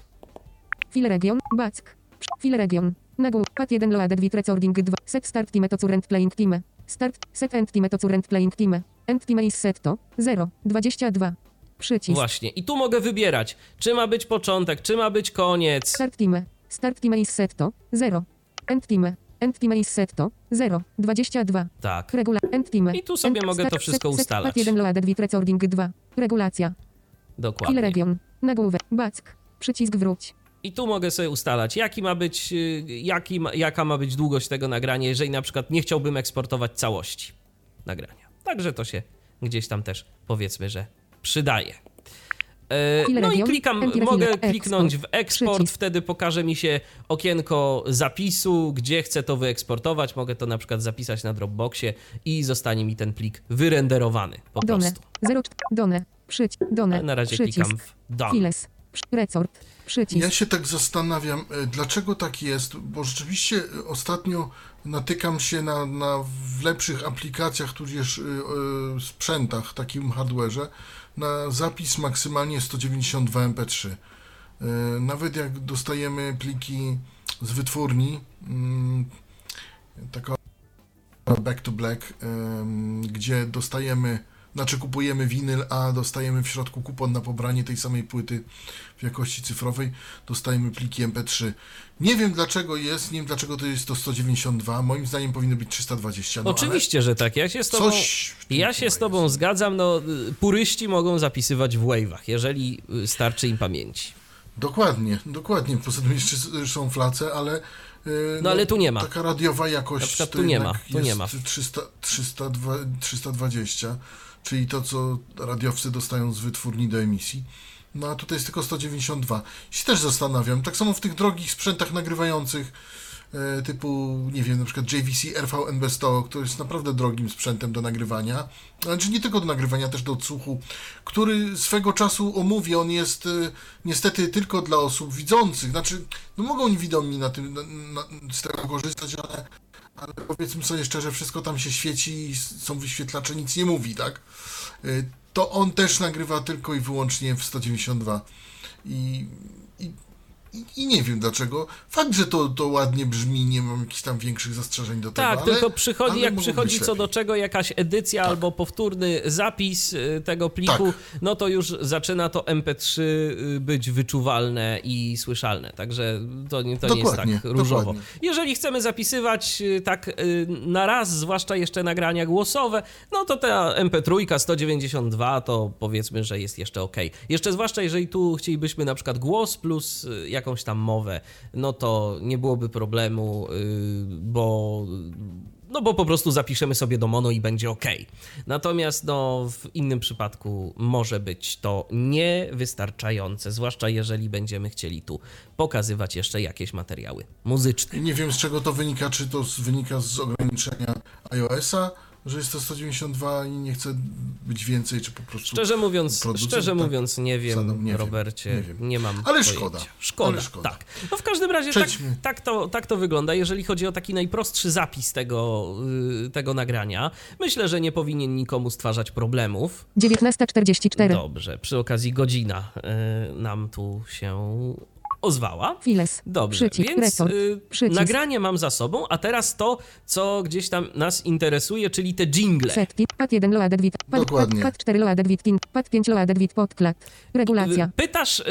File region. Back. File region. Nagłów. Pad 1 loaded with recording 2. Set start time to current playing time. Start. Set end time to current playing time. End time is set to 0. 22. Przycisk. Właśnie. I tu mogę wybierać, czy ma być początek, czy ma być koniec. Start time. Start time is set to 0. End time. End time is set to 0. 22. Tak. Regula. End time. I tu sobie End mogę to start- wszystko set- set ustalać. Pad 1 loaded with recording 2. Regulacja. Kill Dokładnie. region. Nagłówek. Back. Przycisk wróć. I tu mogę sobie ustalać, jaki ma być, y, jaki ma, jaka ma być długość tego nagrania, jeżeli na przykład nie chciałbym eksportować całości nagrania. Także to się gdzieś tam też powiedzmy, że przydaje. E, No i klikam, mogę kliknąć w eksport, Przycisk. wtedy pokaże mi się okienko zapisu, gdzie chcę to wyeksportować. Mogę to na przykład zapisać na Dropboxie i zostanie mi ten plik wyrenderowany po Done. prostu. 0. Done. Przyć. Done. Na razie Przycisk. klikam w done. Files. Resort. Przycisk. Ja się tak zastanawiam, e, dlaczego tak jest, bo rzeczywiście e, ostatnio natykam się na, na w lepszych aplikacjach, tudzież y, y, sprzętach, takim hardware'ze, na zapis maksymalnie 192 MP3. Y, Nawet jak dostajemy pliki z wytwórni, mm, taka Back to Black, gdzie dostajemy, znaczy kupujemy winyl, a dostajemy w środku kupon na pobranie tej samej płyty w jakości cyfrowej, dostajemy pliki MP3. Nie wiem dlaczego jest, nie wiem dlaczego to jest to 192, moim zdaniem powinno być 320. No, Oczywiście, że tak. Ja się z tobą, coś ja się z tobą jest. zgadzam. No, puryści mogą zapisywać w wave'ach, jeżeli y, starczy im pamięci. Dokładnie, dokładnie. Poza tym jeszcze są flace, ale. y, No, ale tu nie ma. Taka radiowa jakość. Na tu nie ma, tu jest nie ma. 300, 302, 320, czyli to, co radiowcy dostają z wytwórni do emisji. No a tutaj jest tylko 192. I się też zastanawiam. Tak samo w tych drogich sprzętach nagrywających, e, typu, nie wiem, na przykład JVC RV-NB100, który jest naprawdę drogim sprzętem do nagrywania. Znaczy nie tylko do nagrywania, też do odsłuchu, który swego czasu omówię, on jest e, niestety tylko dla osób widzących. Znaczy, no mogą niewidomi na tym, na, na, z tego korzystać, ale, ale powiedzmy sobie szczerze, wszystko tam się świeci, są wyświetlacze, nic nie mówi, tak? Y, To on też nagrywa tylko i wyłącznie w 192. I, i, nie wiem dlaczego. Fakt, że to, to ładnie brzmi, nie mam jakichś tam większych zastrzeżeń do tego. Tak, tylko przychodzi, ale jak przychodzi co do czego jakaś edycja albo powtórny zapis y, tego pliku, Tak. no to już zaczyna to MP3 y, być wyczuwalne i słyszalne. Także to, nie- to nie jest tak różowo. dokładnie. Jeżeli chcemy zapisywać y, tak na raz, zwłaszcza jeszcze nagrania głosowe, no to ta MP3 192 to powiedzmy, że jest jeszcze ok. Jeszcze zwłaszcza jeżeli tu chcielibyśmy na przykład głos plus y, jakąś tam mowę, no to nie byłoby problemu, y, bo no bo po prostu zapiszemy sobie do mono i będzie ok. Natomiast no, w innym przypadku może być to niewystarczające, zwłaszcza jeżeli będziemy chcieli tu pokazywać jeszcze jakieś materiały muzyczne. Nie wiem z czego to wynika, czy to wynika z ograniczenia iOS-a, że jest to 192 i nie chce być więcej, czy po prostu... Szczerze mówiąc, szczerze tak mówiąc nie wiem? Nie wiem, Robercie, nie, nie wiem. mam Ale szkoda, Szkoda, ale szkoda. tak. No w każdym razie tak, tak, to, tak to wygląda, jeżeli chodzi o taki najprostszy zapis tego, y, tego nagrania. Myślę, że nie powinien nikomu stwarzać problemów. 19.44. Dobrze, przy okazji godzina y, nam tu się ozwała. Files. Dobrze, Przycisk. więc y, Przycisk. nagranie mam za sobą, a teraz to, co gdzieś tam nas interesuje, czyli te jingle. Setki. Pad 1 loaded with. Dokładnie. pad, pad 4 loaded with. Pad 5 loaded with podkład. Regulacja. Pytasz, y,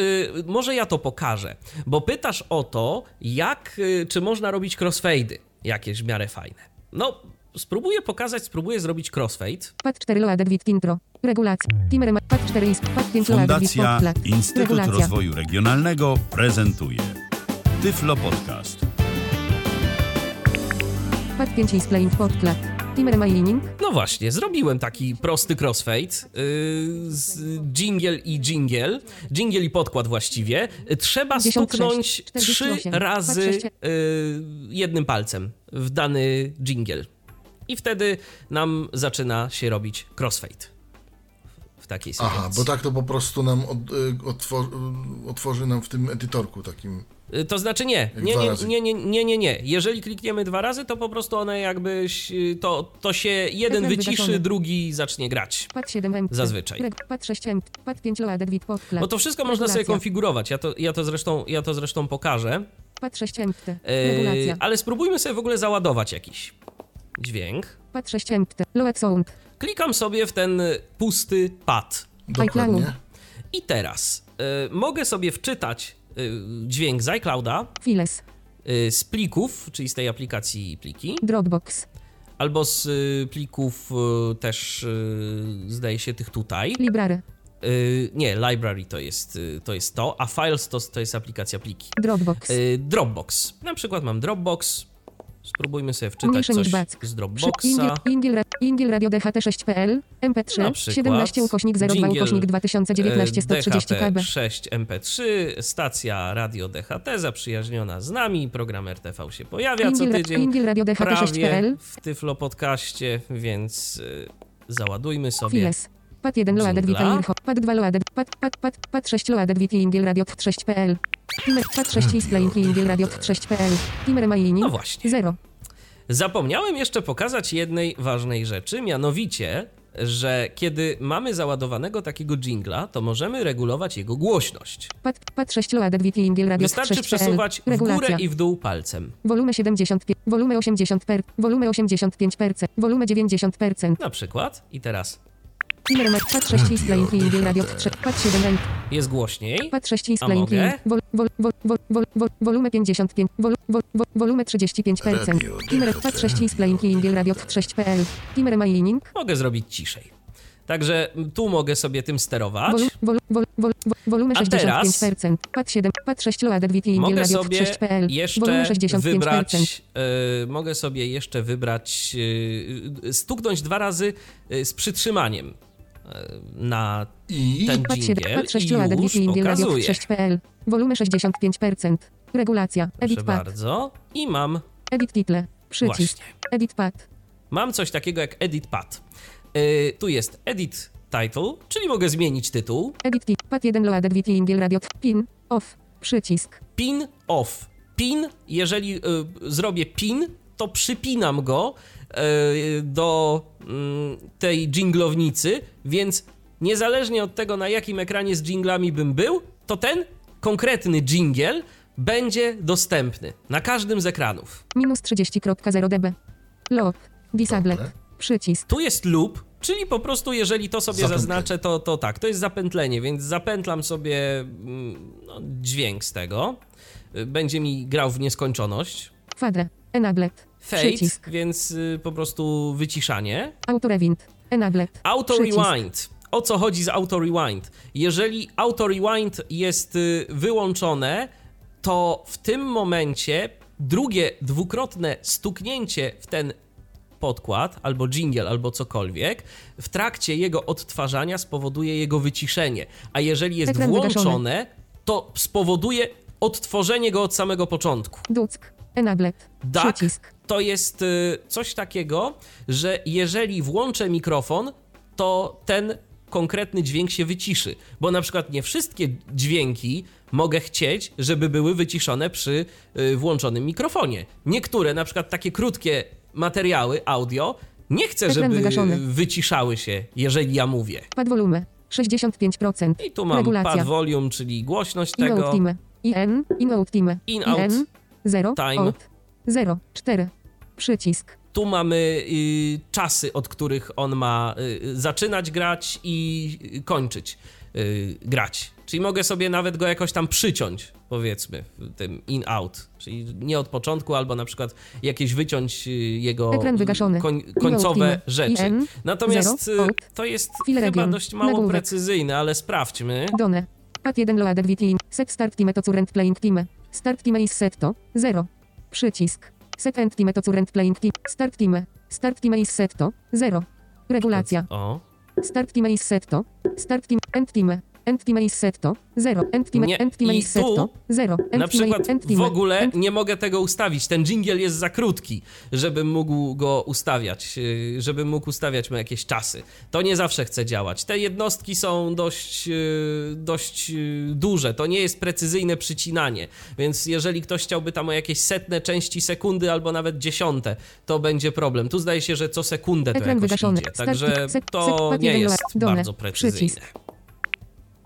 może ja to pokażę, bo pytasz o to, jak, y, czy można robić crossfade'y jakieś w miarę fajne. No, spróbuję pokazać, spróbuję zrobić crossfade. Pad 4 loaded with intro. Regulacja. Timer ma. Pad 4 is. Pad 5 loaded with Fundacja podkład. Instytut Regulacja. Rozwoju Regionalnego prezentuje Tyflo Podcast. Pad 5 is playing podkład. Timer ma lining. No właśnie, zrobiłem taki prosty crossfade y, z jingle i jingle, jingle i podkład właściwie. Trzeba 56, stuknąć trzy 48, razy 26. y, jednym palcem w dany jingle. I wtedy nam zaczyna się robić crossfade. W takiej sytuacji. Aha, bo tak to po prostu nam od, y, otwor, otworzy nam w tym edytorku takim. Y, To znaczy nie, nie, nie, nie, nie, nie, nie, nie. Jeżeli klikniemy dwa razy, to po prostu one jakbyś, y, to, to się jeden Ekran wyciszy, wygaszony. drugi zacznie grać. Pad 7 MP. Zazwyczaj. Reg- Pad 6 MP. Pad 5 loaded with podkład. Bo to wszystko można sobie konfigurować. Ja to, ja to, zresztą, ja to zresztą pokażę. Pad 6 empty. Regulacja. ale spróbujmy sobie w ogóle załadować jakiś dźwięk. Pad 6 empty. Load sound. Klikam sobie w ten pusty pad. Dokładnie. I teraz y, mogę sobie wczytać y, dźwięk z iClouda Files. y, z plików, czyli z tej aplikacji pliki, Dropbox. albo z y, plików y, też y, zdaje się tych tutaj. Library. Y, nie, library to jest, y, to jest to, a files to, to jest aplikacja pliki. Dropbox. Y, Dropbox. Na przykład mam Dropbox. Spróbujmy sobie wczytać coś back. z Dropboxa. Ingiel, Ingiel, Ra- Ingiel Radio DHT6.pl. Na MP3. przykład 17 ukośnik 02 dżingiel, ukośnik 2019 130 KB. DHT6 MP3, stacja Radio DHT zaprzyjaźniona z nami, program RTV się pojawia co tydzień. Ingiel Radio prawie DHT6.pl. w Tyflo Podcaście, więc y, załadujmy sobie. Files. Pad 1 Loaded Info. Pad 2 Loaded. Pad, pad, pad, pad 6 Loaded Radio 6.pl. Timer. Pad 6 is playing Ingiel Radio 6.pl. Timer Mining. No właśnie. 0. Zapomniałem jeszcze pokazać jednej ważnej rzeczy, mianowicie, że kiedy mamy załadowanego takiego jingla, to możemy regulować jego głośność. Pad, pad 6 Loaded Vita Ingiel Radio Wystarczy 6.pl. przesuwać w górę i w dół palcem. Volume 75, volume 80 per, volume 85%, volume 90%. Na przykład. I teraz Timer Mac, pad 6 is playing Ingiel Radio 3, pad 7 end, jest głośniej. pad 6 is A playing mogę? in, vol, vol, vol, vol, vol, vol, volume 55, vol, vol, vol, volume 35%. Radio Timer pad 6 is playing Ingiel Radio 6.pl. Timer mining, Mogę zrobić ciszej. Także tu mogę sobie tym sterować. vol, vol, volume A teraz 65%, pad 7, pad 6 Loaded Ingiel Mogę Radio sobie 6.pl. jeszcze Volume 65%. wybrać, e, mogę sobie jeszcze wybrać, e, stuknąć dwa razy e, z przytrzymaniem e, na I ten Pad 7, dżingiel pad 6 i już pokazuje. 6.pl. Volume 65%. Regulacja. Proszę Edit pad. bardzo. I mam Edit title. Przycisk. właśnie. Edit pad. Mam coś takiego jak edit pad. E, tu jest edit title, czyli mogę zmienić tytuł. Edit tip. Pad 1 Loaded VT Ingiel Radio. Pin. Off. Przycisk. Pin off. Pin, jeżeli y, zrobię pin, to przypinam go do mm, tej dżinglownicy, więc niezależnie od tego, na jakim ekranie z dżinglami bym był, to ten konkretny dżingiel będzie dostępny na każdym z ekranów. Minus 30.0 dB. Lock. Disabled. Dobra. Przycisk. Tu jest loop, czyli po prostu jeżeli to sobie Zapętlenie. zaznaczę, to, to tak, to jest zapętlenie, więc zapętlam sobie mm, no, dźwięk z tego. Y, Będzie mi grał w nieskończoność. Kwadra. Enabled. Fade, Przycisk. więc y, po prostu wyciszanie. Auto Rewind. Enabled. Auto Przycisk. Rewind. O co chodzi z Auto Rewind? Jeżeli Auto Rewind jest y, wyłączone, to w tym momencie drugie dwukrotne stuknięcie w ten podkład, albo jingle, albo cokolwiek, w trakcie jego odtwarzania spowoduje jego wyciszenie. A jeżeli jest Ekran wygaszony. włączone, to spowoduje odtworzenie go od samego początku. Duck. Enabled. Przycisk. To jest y, coś takiego, że jeżeli włączę mikrofon, to ten konkretny dźwięk się wyciszy. Bo na przykład nie wszystkie dźwięki mogę chcieć, żeby były wyciszone przy y, włączonym mikrofonie. Niektóre, na przykład takie krótkie materiały audio, nie chcę, żeby wyciszały się, jeżeli ja mówię. Pad volume. 65%. I tu mam Regulacja. pad volume, czyli głośność In out time. IN. In out time. In out IN. 0. time. Out. 0. 4. Przycisk. Tu mamy y, czasy, od których on ma y, zaczynać grać i kończyć y, grać. Czyli mogę sobie nawet go jakoś tam przyciąć, powiedzmy, tym in-out. Czyli nie od początku, albo na przykład jakieś wyciąć y, jego koń, końcowe rzeczy. Natomiast y, to jest chyba dość mało precyzyjne, ale sprawdźmy. Done. Pad 1 Loaded VT. Set start time to current playing time. Start time is set to 0. Przycisk. Set end time to current playing time. Start time. Start time is set to 0. Regulacja. O. Start time is set to. Start time. End time. End time is set to 0. End time. Nie, End time i is set tu to 0. End Na przykład w ogóle nie mogę tego ustawić. Ten jingle jest za krótki, żebym mógł go ustawiać, yy, żebym mógł ustawiać mu jakieś czasy. To nie zawsze chce działać. Te jednostki są dość, yy, dość yy, duże. To nie jest precyzyjne przycinanie, więc jeżeli ktoś chciałby tam o jakieś setne części sekundy albo nawet dziesiąte, to będzie problem. Tu zdaje się, że co sekundę to Ekran jakoś wygaszony. idzie, także to nie jest bardzo precyzyjne.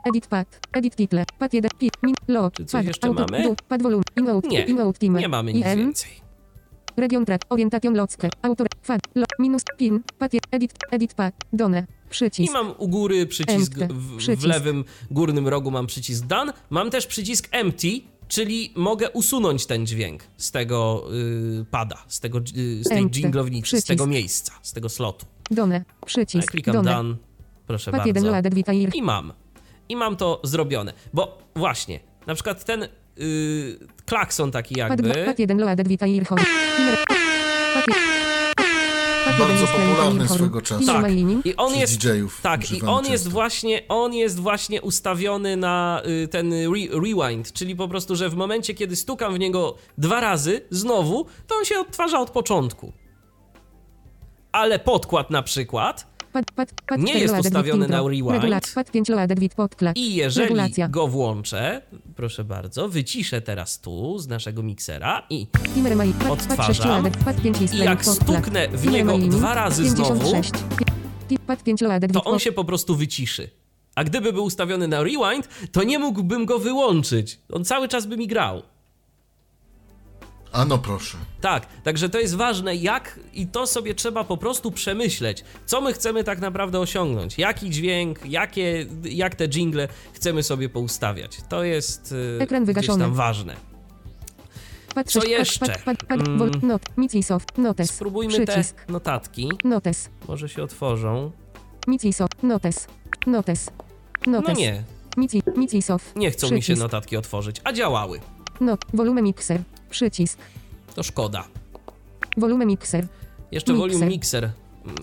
Przycisk. Edit pad. Edit title. Pad 1. Pi. Min. Lock. Czy coś Pad. jeszcze auto, mamy? Du, pad volume. Emote, Nie, emote team. nie mamy nic IM, więcej. Region track, orientation locke, autor, fad, lo, minus, pin, papier, edit, edit pa, done, I przycisk. mam u góry przycisk, w, w Przycisk. lewym górnym rogu mam przycisk done, mam też przycisk empty, czyli mogę usunąć ten dźwięk z tego y, pada, z, tego, y, z tej dżinglownicy, z Przycisk. tego miejsca, z tego slotu. Done, Ja przycisk. klikam Done. done, proszę Pat 1 bardzo. I mam. I mam to zrobione. Bo właśnie, na przykład ten y, klakson taki jakby, 2, pat 1 loaded vitair home. Timer. Pat je- pat jeden Bardzo popularny swego czasu. Tak. i on jest... DJ-ów Tak, i on jest właśnie, on jest właśnie ustawiony na y, ten re rewind, czyli po prostu, że w momencie, kiedy stukam w niego dwa razy, znowu, to on się odtwarza od początku. Ale podkład na przykład, Nie 4 jest ustawiony na rewind. Regulacja. Pat 5 loaded with podklak. i jeżeli go włączę, proszę bardzo, wyciszę teraz tu z naszego miksera i Timer my, pat, pat 6 Odtwarzam. loaded, pat 5 jest I jak stuknę w niego dwa razy znowu, 56. Ti- Pat 5 loaded to on się po prostu wyciszy. A gdyby był ustawiony na rewind, to nie mógłbym go wyłączyć. On cały czas by mi grał. A no proszę. Tak, także to jest ważne, jak i to sobie trzeba po prostu przemyśleć, co my chcemy tak naprawdę osiągnąć, jaki dźwięk, jakie, jak te jingle chcemy sobie poustawiać. To jest y, Ekran gdzieś wygaszony. tam ważne. Co 6, jeszcze? Mm. Spróbujmy Przycisk. te notatki, Notes. może się otworzą. Micisoft, notes. Notes. No Notes. nie, Mici, Micisoft. nie chcą mi się notatki otworzyć, a działały. Not, volume mixer. Przycisk. To szkoda. Volume mixer. Jeszcze Mixer. volume mixer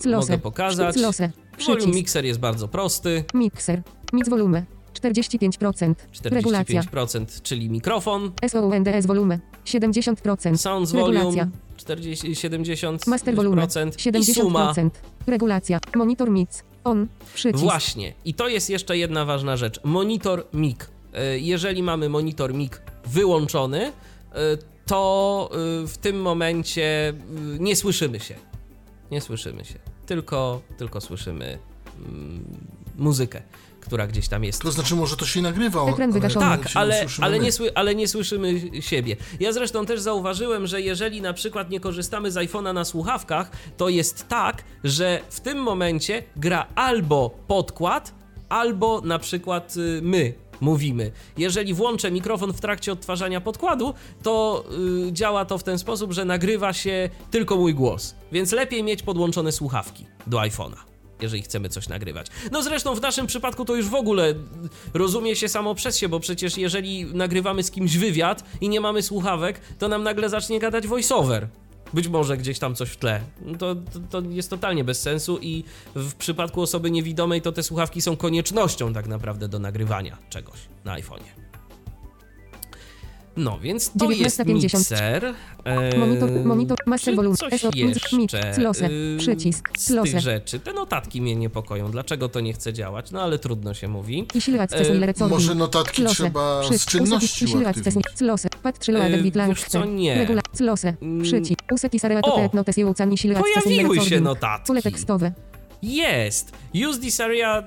Close. mogę pokazać. Close. Volume mixer jest bardzo prosty, Mixer. Mix volume. 45%. Regulacja. 45%, czyli mikrofon, SOUNDS volume. 70%. sounds Regulacja. volume 40, 70%, Master volume. i suma. 70%. Regulacja. Monitor mix. On. Przycisk. Właśnie. I to jest jeszcze jedna ważna rzecz. Monitor mic. E, Jeżeli mamy monitor mic wyłączony, e, to e, w tym momencie e, nie słyszymy się. Nie słyszymy się. Tylko, tylko słyszymy mm, muzykę, która gdzieś tam jest. To znaczy może to się nagrywa. Ekran wygaszony. Tak, ale, słyszymy ale, nie sły, ale nie słyszymy siebie. Ja zresztą też zauważyłem, że jeżeli na przykład nie korzystamy z iPhone'a na słuchawkach, to jest tak, że w tym momencie gra albo podkład, albo na przykład y, my mówimy. Jeżeli włączę mikrofon w trakcie odtwarzania podkładu, to y, działa to w ten sposób, że nagrywa się tylko mój głos. Więc lepiej mieć podłączone słuchawki do iPhone'a jeżeli chcemy coś nagrywać. No zresztą w naszym przypadku to już w ogóle rozumie się samo przez się, bo przecież jeżeli nagrywamy z kimś wywiad i nie mamy słuchawek, to nam nagle zacznie gadać voiceover. Być może gdzieś tam coś w tle. No To, to, to jest totalnie bez sensu i w przypadku osoby niewidomej to te słuchawki są koniecznością tak naprawdę do nagrywania czegoś na iPhone'ie. No, więc to jest 19.50. mikser. E, Monitor, monitor, master volume, coś SO, jeszcze y, przycisk, z tych rzeczy. Te notatki mnie niepokoją. Dlaczego to nie chce działać? No ale trudno się mówi. E. Może notatki trzeba z Przycisk. czynności Pat 3 loaded E, wiesz co, nie. Regula. Przycisk. Useki sare O! to notes i ucani accessory Pojawiły się notatki. Pole tekstowe. Jest! Use this area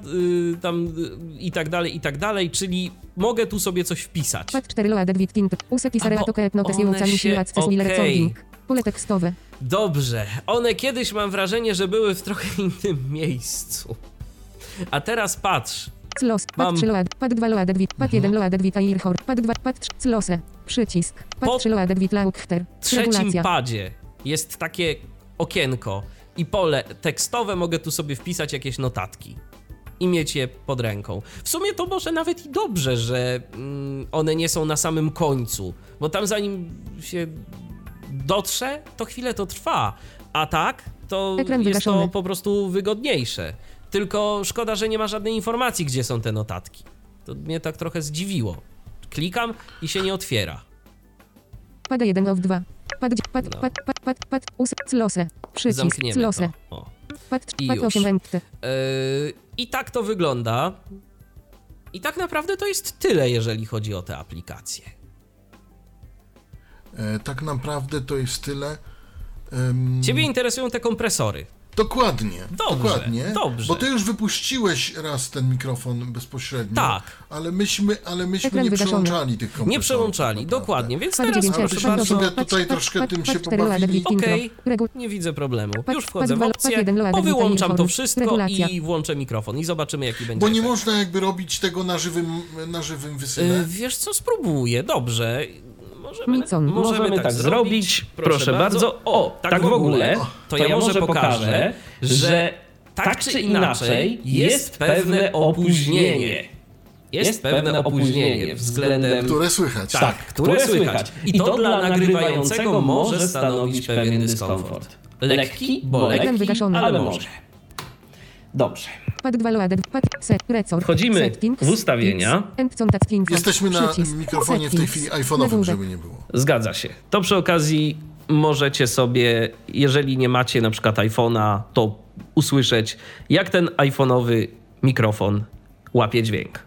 y, tam y, i tak dalej, i tak dalej, czyli mogę tu sobie coś wpisać. Pat 4 loaded with tint. Useki sare bo to notes i ucani accessory okej. recording. Pole tekstowe. Dobrze. One kiedyś mam wrażenie, że były w trochę innym miejscu. A teraz patrz. Close. Mam- Pat 3 loaded. Pat 2 loaded with. Pat 1 loaded with earhor. Pat 2. Pat 3. Close. Przycisk. Po Pat 3 loaded with lauchter. W trzecim Regulacja. padzie jest takie okienko i pole tekstowe, mogę tu sobie wpisać jakieś notatki i mieć je pod ręką. W sumie to może nawet i dobrze, że mm, one nie są na samym końcu, bo tam zanim się dotrze, to chwilę to trwa, a tak to Ekran jest to wygaszony. po prostu wygodniejsze. Tylko szkoda, że nie ma żadnej informacji, gdzie są te notatki. To mnie tak trochę zdziwiło. Klikam i się nie otwiera. Pada 1 of 2. Pad, pad, No. pad, pad, pad, pad, us, close. Przycisk, Zamkniemy close. to. O. Pad, I pad już. 8 empty. Yy, I tak to wygląda. I tak naprawdę to jest tyle, jeżeli chodzi o te aplikacje. E, tak naprawdę to jest tyle. Em, Ciebie interesują te kompresory. Dokładnie. Dobrze, dokładnie. dobrze. Bo ty już wypuściłeś raz ten mikrofon bezpośrednio. Tak. Ale myśmy, ale myśmy Ekran nie wygaszony. przełączali tych komputerów. Nie przełączali, naprawdę. dokładnie, więc teraz 9 proszę bardzo. sobie tutaj troszkę tym się pobawili. Okej, Regu- nie widzę problemu. Już wchodzę w opcję, powyłączam to wszystko i włączę mikrofon i zobaczymy jaki będzie Bo nie efekt. można jakby robić tego na żywym, na żywym wysyle. Wiesz co, spróbuję, dobrze. Możemy, Micon. możemy tak zrobić. Proszę bardzo. O, tak w ogóle, to ja może pokażę, że tak czy inaczej jest pewne opóźnienie. Jest pewne opóźnienie względem Które słychać. Tak, które słychać. I to dla nagrywającego może stanowić pewien dyskomfort. Lekki, bo lekki, ale może. Dobrze. Pad 2 loaded. Pad set. Resort. Wchodzimy w ustawienia. info. Jesteśmy na mikrofonie w tej chwili iPhone'owym, żeby nie było. Zgadza się. To przy okazji możecie sobie, jeżeli nie macie na przykład iPhone'a, to usłyszeć, jak ten iPhone'owy mikrofon łapie dźwięk.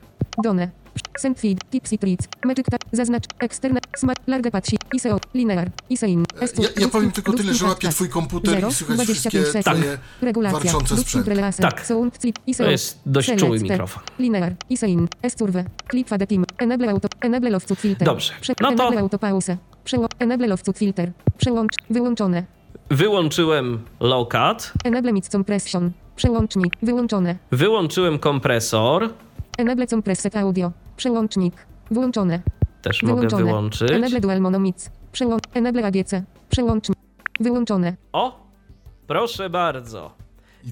Done. Send feed. Tipsy treats. Magic tap. Zaznacz. Externe. Smart. Large patchy. ISO. Linear. ISEIN. Ja, ja powiem tylko tyle, że łapię twój komputer i słychać wszystkie twoje Regulacja. sprzęty. filtr Tak. Sound clip. ISO. To jest dość Select. czuły mikrofon. Linear. ISEIN. S-curve. Clip fade team. Enable auto. Enable cut filter. Dobrze. Prze- No to- Enable auto pause. Przeło- Enable cut filter. Przełącz. Wyłączone. Wyłączyłem low cut, Enable mid compression. Przełącznik. Wyłączone. wyłączyłem kompresor, Enable compresset audio. Przełącznik. Włączone. też mogę Wyłączone. wyłączyć. Enable dual mono mix. Przełącz. Enable AGC. Przełącznik. Wyłączone. O, proszę bardzo.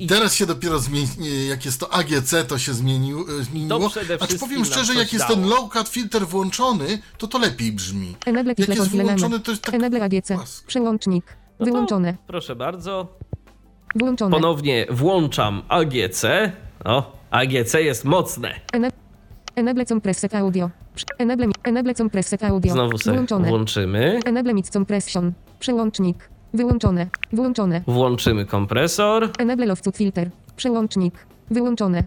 I teraz się dopiero zmieni, jak jest to AGC, to się zmienił, e, zmieniło. To przede Acz powiem szczerze, jak jest dało. ten low cut filter włączony, to to lepiej brzmi. Enable Jak jest Tifle wyłączony, to jest tak... Enable AGC. Przełącznik. No to- Wyłączone. Proszę bardzo. Włączone. Ponownie włączam AGC. O, AGC jest mocne. Ena- Enable compresset audio. Enable, enable compresset audio. Znowu sobie Włączone. włączymy. Enable mid compression. Przełącznik. Wyłączone. Włączone. Włączymy kompresor. Enable low cut filter. Przełącznik. Wyłączone.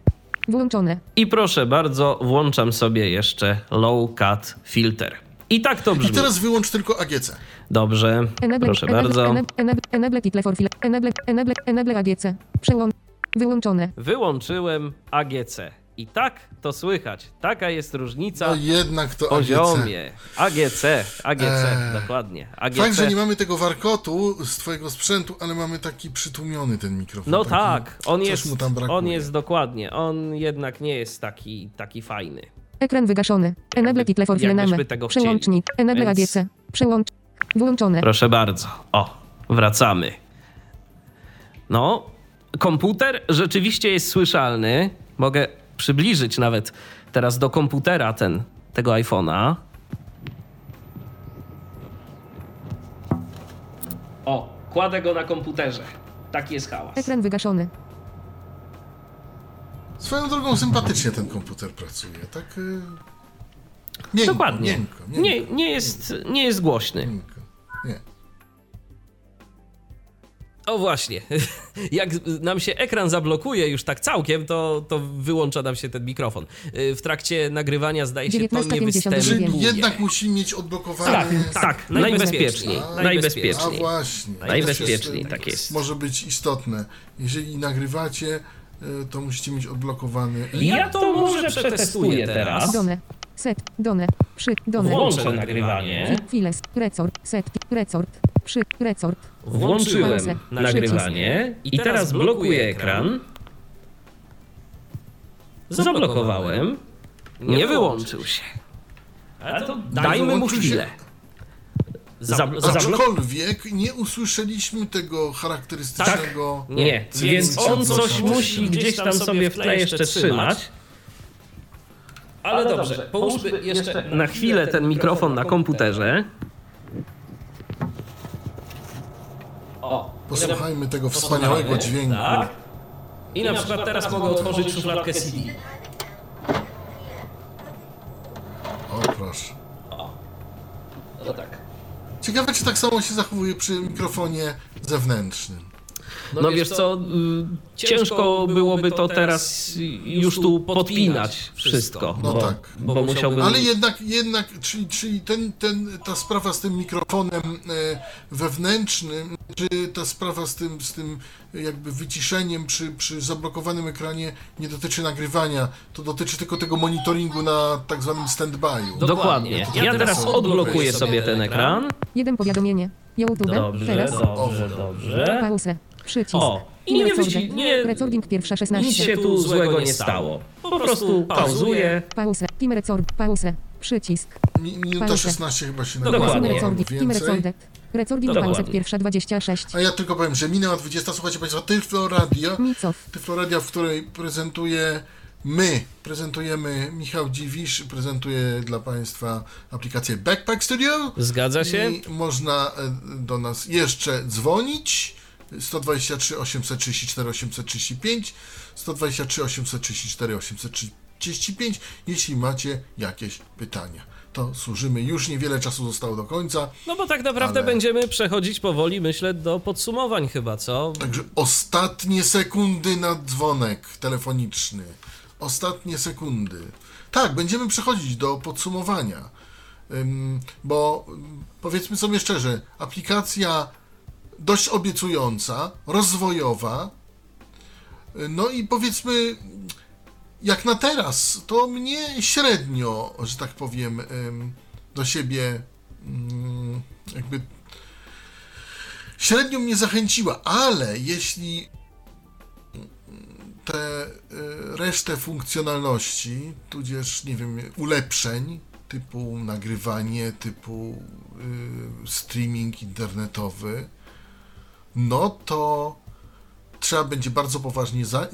Włączone. I proszę bardzo, włączam sobie jeszcze low cut filter. I tak to I brzmi. teraz wyłącz tylko AGC. Dobrze, Enable, proszę enable, bardzo. Enable, enable, enable for. Enable, enable, enable AGC. Przełącz. Wyłączone. Wyłączyłem AGC. I tak to słychać. Taka jest różnica No w jednak to AGC. poziomie. AGC, AGC, Eee. dokładnie. AGC. Fakt, że nie mamy tego warkotu z twojego sprzętu, ale mamy taki przytłumiony ten mikrofon. No taki, tak, on jest, mu tam brakuje. on jest dokładnie, on jednak nie jest taki, taki fajny. Ekran wygaszony. Enable title for. Przełącznik. Enable Więc- AGC. Przełącz. Włączone. Proszę bardzo. O, wracamy. No, komputer rzeczywiście jest słyszalny. Mogę przybliżyć nawet teraz do komputera ten, tego iPhone'a. O, kładę go na komputerze. Taki jest hałas. Ekran wygaszony. Swoją drogą sympatycznie ten komputer pracuje. Tak. Y... Miękko, Dokładnie. Miękko, miękko, Nie, nie, jest, nie jest głośny. miękko. Nie. O właśnie, *laughs* jak nam się ekran zablokuje już tak całkiem, to, to wyłącza nam się ten mikrofon. Y, W trakcie nagrywania zdaje się to nie 19:59. Czyli występuje. jednak musi mieć odblokowane. Tak, tak, najbezpieczniej. A, A Najbezpieczniej. właśnie. Najbezpieczniej, tak jest. Może być istotne. Jeżeli nagrywacie, y, to musicie mieć odblokowany. Ja to może przetestuję teraz. Done. Set. Done. Przy. Done. Włączę nagrywanie. Files. Resort. Set. Resort. Przy. Resort. Włączyłem nagrywanie i teraz blokuję ekran. Zablokowałem. Nie wyłączył się. Ale to dajmy mu chwilę. Za- za- Aczkolwiek nie usłyszeliśmy tego charakterystycznego. Nie, więc on coś musi gdzieś tam sobie w tle jeszcze trzymać. Ale dobrze, połóżmy jeszcze na chwilę ten mikrofon na komputerze. O, Posłuchajmy tego wspaniałego dźwięku. tak. I na przykład teraz mogę otworzyć szufladkę CD. O proszę. No tak. Ciekawe, czy tak samo się zachowuje przy mikrofonie zewnętrznym. No, no wiesz co, ciężko byłoby to teraz już tu podpinać wszystko. No bo, tak. Bo, bo musiałbym... Ale jednak, jednak czyli, czyli ten, ten, ta sprawa z tym mikrofonem e, wewnętrznym, czy ta sprawa z tym, z tym jakby wyciszeniem przy, przy zablokowanym ekranie nie dotyczy nagrywania, to dotyczy tylko tego monitoringu na tak zwanym stand-by'u. Dokładnie. Ja, ja teraz odblokuję sobie ten ekran. Jeden powiadomienie. YouTube. Dobrze, teraz. dobrze, dobrze. Pauzę. Przycisk. O, i nie, wyci- nie Recording pierwsza 16. nic się tu złego nie stało. Po prostu pauzuję. Pauzę. Team record. Pauzę. Przycisk. Mi, minuta Pauzę. 16 chyba się Dokładnie. Team nagrywa. recording. Team Więcej. recorded. Recording Dokładnie. pauzę pierwsza 26. A ja tylko powiem, że minęła 20, słuchajcie Państwo, Tyflo Radio, Micow. Tyflo Radio, w której prezentuje my, prezentujemy Michał Dziwisz, prezentuje dla Państwa aplikację Backpack Studio. Zgadza się? I można e, do nas jeszcze dzwonić. 123 834 835 123 834 835 jeśli macie jakieś pytania. To służymy. Już niewiele czasu zostało do końca. No bo tak naprawdę Ale- będziemy przechodzić powoli, myślę, do podsumowań chyba, co? Także ostatnie sekundy na dzwonek telefoniczny. Ostatnie sekundy. Tak, będziemy przechodzić do podsumowania. Ym, bo powiedzmy sobie szczerze, aplikacja dość obiecująca, rozwojowa. No i powiedzmy, jak na teraz, to mnie średnio, że tak powiem, do siebie ym, jakby średnio mnie zachęciła, ale jeśli te y, resztę funkcjonalności, tudzież, nie wiem, ulepszeń, typu nagrywanie, typu y, streaming internetowy, no to trzeba będzie bardzo poważnie za, y,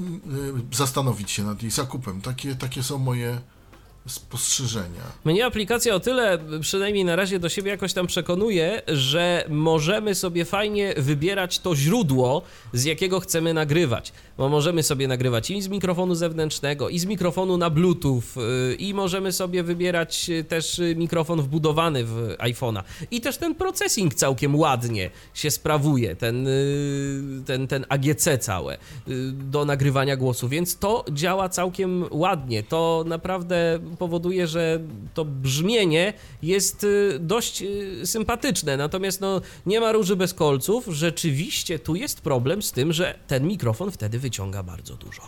zastanowić się nad jej zakupem. Takie, takie są moje spostrzeżenia. Mnie aplikacja o tyle, przynajmniej na razie do siebie jakoś tam przekonuje, że możemy sobie fajnie wybierać to źródło, z jakiego chcemy nagrywać. Bo możemy sobie nagrywać i z mikrofonu zewnętrznego, i z mikrofonu na Bluetooth, yy, i możemy sobie wybierać yy, też yy, mikrofon wbudowany w iPhone'a. I też ten processing całkiem ładnie się sprawuje, ten, ten, ten AGC całe do nagrywania głosu, więc to działa całkiem ładnie. To naprawdę powoduje, że to brzmienie jest y, dość y, sympatyczne. Natomiast no, nie ma róży bez kolców. Rzeczywiście tu jest problem z tym, że ten mikrofon wtedy wyciąga bardzo dużo.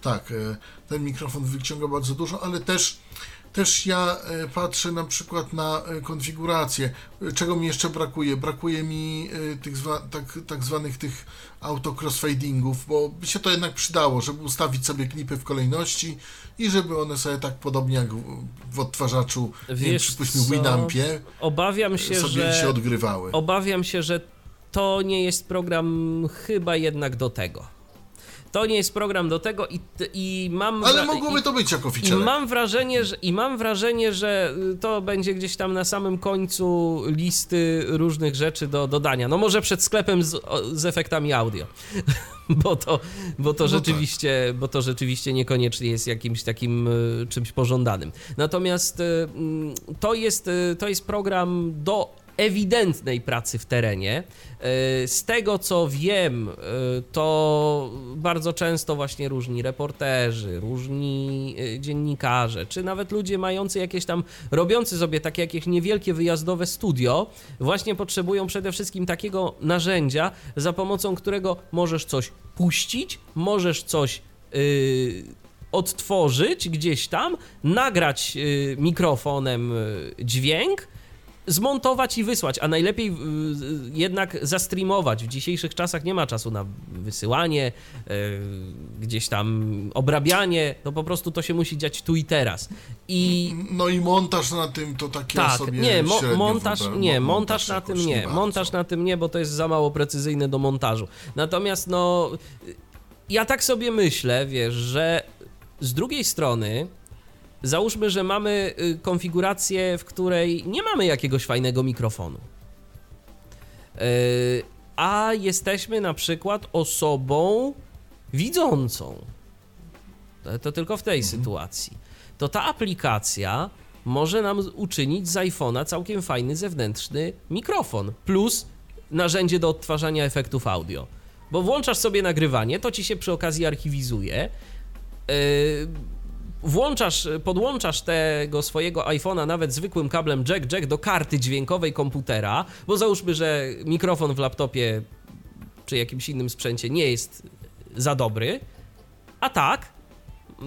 Tak, e, ten mikrofon wyciąga bardzo dużo, ale też, też ja e, patrzę na przykład na e, konfigurację. E, Czego mi jeszcze brakuje? Brakuje mi tych tak, tak zwanych tych auto crossfadingów, bo by się to jednak przydało, żeby ustawić sobie klipy w kolejności i żeby one sobie tak podobnie jak w, w odtwarzaczu, Wiesz przypuśćmy co? Winampie, Obawiam się, sobie że... się odgrywały. Obawiam się, że to nie jest program chyba jednak do tego. To nie jest program do tego i, i mam... Ale mogłoby i- to być jako I feature. mam wrażenie, że, I mam wrażenie, że y, to będzie gdzieś tam na samym końcu listy różnych rzeczy do dodania. No może przed sklepem z, z efektami audio. *laughs* Bo to, bo, to No rzeczywiście, bo to rzeczywiście niekoniecznie jest jakimś takim y, czymś pożądanym. Natomiast y, mm, to jest, to jest program do ewidentnej pracy w terenie. Y, Z tego co wiem, y, to bardzo często właśnie różni reporterzy, różni y, dziennikarze, czy nawet ludzie mający jakieś tam, robiący sobie takie jakieś niewielkie wyjazdowe studio, właśnie potrzebują przede wszystkim takiego narzędzia, za pomocą którego możesz coś puścić, możesz coś y, odtworzyć gdzieś tam, nagrać y, mikrofonem y, dźwięk, zmontować i wysłać, a najlepiej y, y, jednak zastreamować. W dzisiejszych czasach nie ma czasu na wysyłanie, y, gdzieś tam obrabianie, no po prostu to się musi dziać tu i teraz. I No i montaż na tym to takie tak, sobie nie, mo- montaż, wyobrażam. nie, Mo- montaż na tym nie, bardzo. montaż na tym nie, bo to jest za mało precyzyjne do montażu. Natomiast no, ja tak sobie myślę, wiesz, że z drugiej strony załóżmy, że mamy y, konfigurację, w której nie mamy jakiegoś fajnego mikrofonu. Yy, a jesteśmy na przykład osobą widzącą. To, to tylko w tej Mhm. sytuacji. To ta aplikacja może nam uczynić z iPhone'a całkiem fajny zewnętrzny mikrofon. Plus narzędzie do odtwarzania efektów audio. Bo włączasz sobie nagrywanie, to ci się przy okazji archiwizuje. Yy, włączasz, podłączasz tego swojego iPhone'a nawet zwykłym kablem jack-jack do karty dźwiękowej komputera, bo załóżmy, że mikrofon w laptopie czy jakimś innym sprzęcie nie jest za dobry, a tak,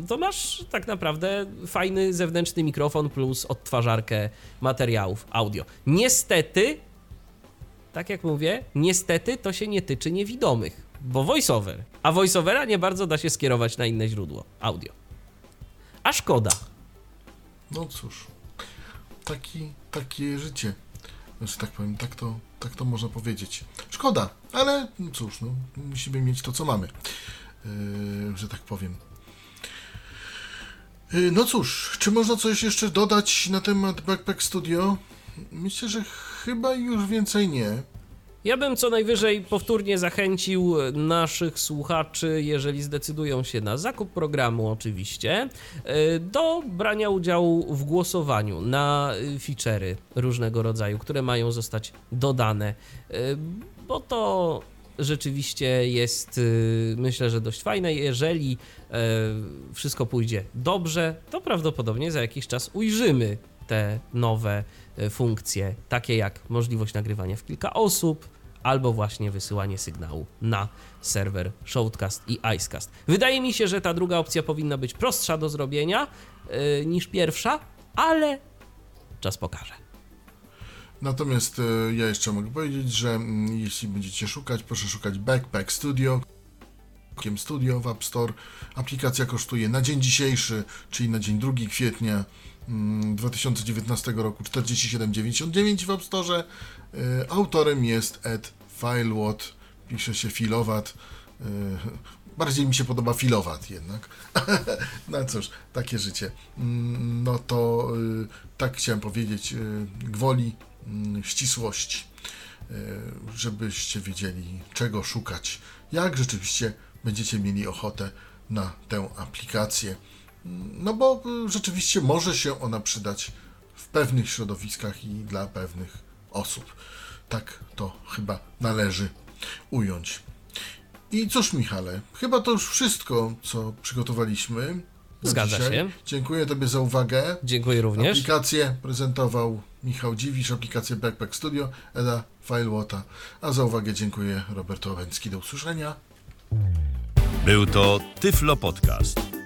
to masz tak naprawdę fajny zewnętrzny mikrofon plus odtwarzarkę materiałów audio. Niestety, tak jak mówię, niestety to się nie tyczy niewidomych, bo voiceover, a voiceovera nie bardzo da się skierować na inne źródło audio. A szkoda. No cóż, taki, takie życie. Znaczy tak powiem, tak to, tak to można powiedzieć. Szkoda, ale no cóż, no, musimy mieć to, co mamy. Yy, że tak powiem. Yy, no cóż, czy można coś jeszcze dodać na temat Backpack Studio? Myślę, że chyba już więcej nie. Ja bym co najwyżej powtórnie zachęcił naszych słuchaczy, jeżeli zdecydują się na zakup programu, oczywiście, e, do brania udziału w głosowaniu na feature'y różnego rodzaju, które mają zostać dodane, e, bo to rzeczywiście jest, e, myślę, że dość fajne. Jeżeli wszystko pójdzie dobrze, to prawdopodobnie za jakiś czas ujrzymy te nowe funkcje, takie jak możliwość nagrywania w kilka osób, albo właśnie wysyłanie sygnału na serwer Shoutcast i Icecast. Wydaje mi się, że ta druga opcja powinna być prostsza do zrobienia yy, niż pierwsza, ale czas pokaże. Natomiast yy, ja jeszcze mogę powiedzieć, że yy, jeśli będziecie szukać, proszę szukać Backpack Studio. Studio w App Store. Aplikacja kosztuje na dzień dzisiejszy, czyli na dzień 2 kwietnia 2019 mm, roku 47,99 w App Store. Y, autorem jest Ed Filewat, pisze się Filowat. Y, bardziej mi się podoba Filowat jednak. *laughs* no cóż, takie życie. Mm, no to y, tak chciałem powiedzieć, gwoli mm, ścisłości, żebyście wiedzieli czego szukać, jak rzeczywiście będziecie mieli ochotę na tę aplikację. No bo rzeczywiście może się ona przydać w pewnych środowiskach i dla pewnych osób. Tak to chyba należy ująć. I cóż, Michale, chyba to już wszystko, co przygotowaliśmy. Zgadza dzisiaj. się. Dziękuję Tobie za uwagę. Dziękuję również. Aplikację prezentował Michał Dziwisz, aplikację Backpack Studio, Eda Filewata. A za uwagę dziękuję Roberto Łęcki. Do usłyszenia. Był to Tyflo Podcast.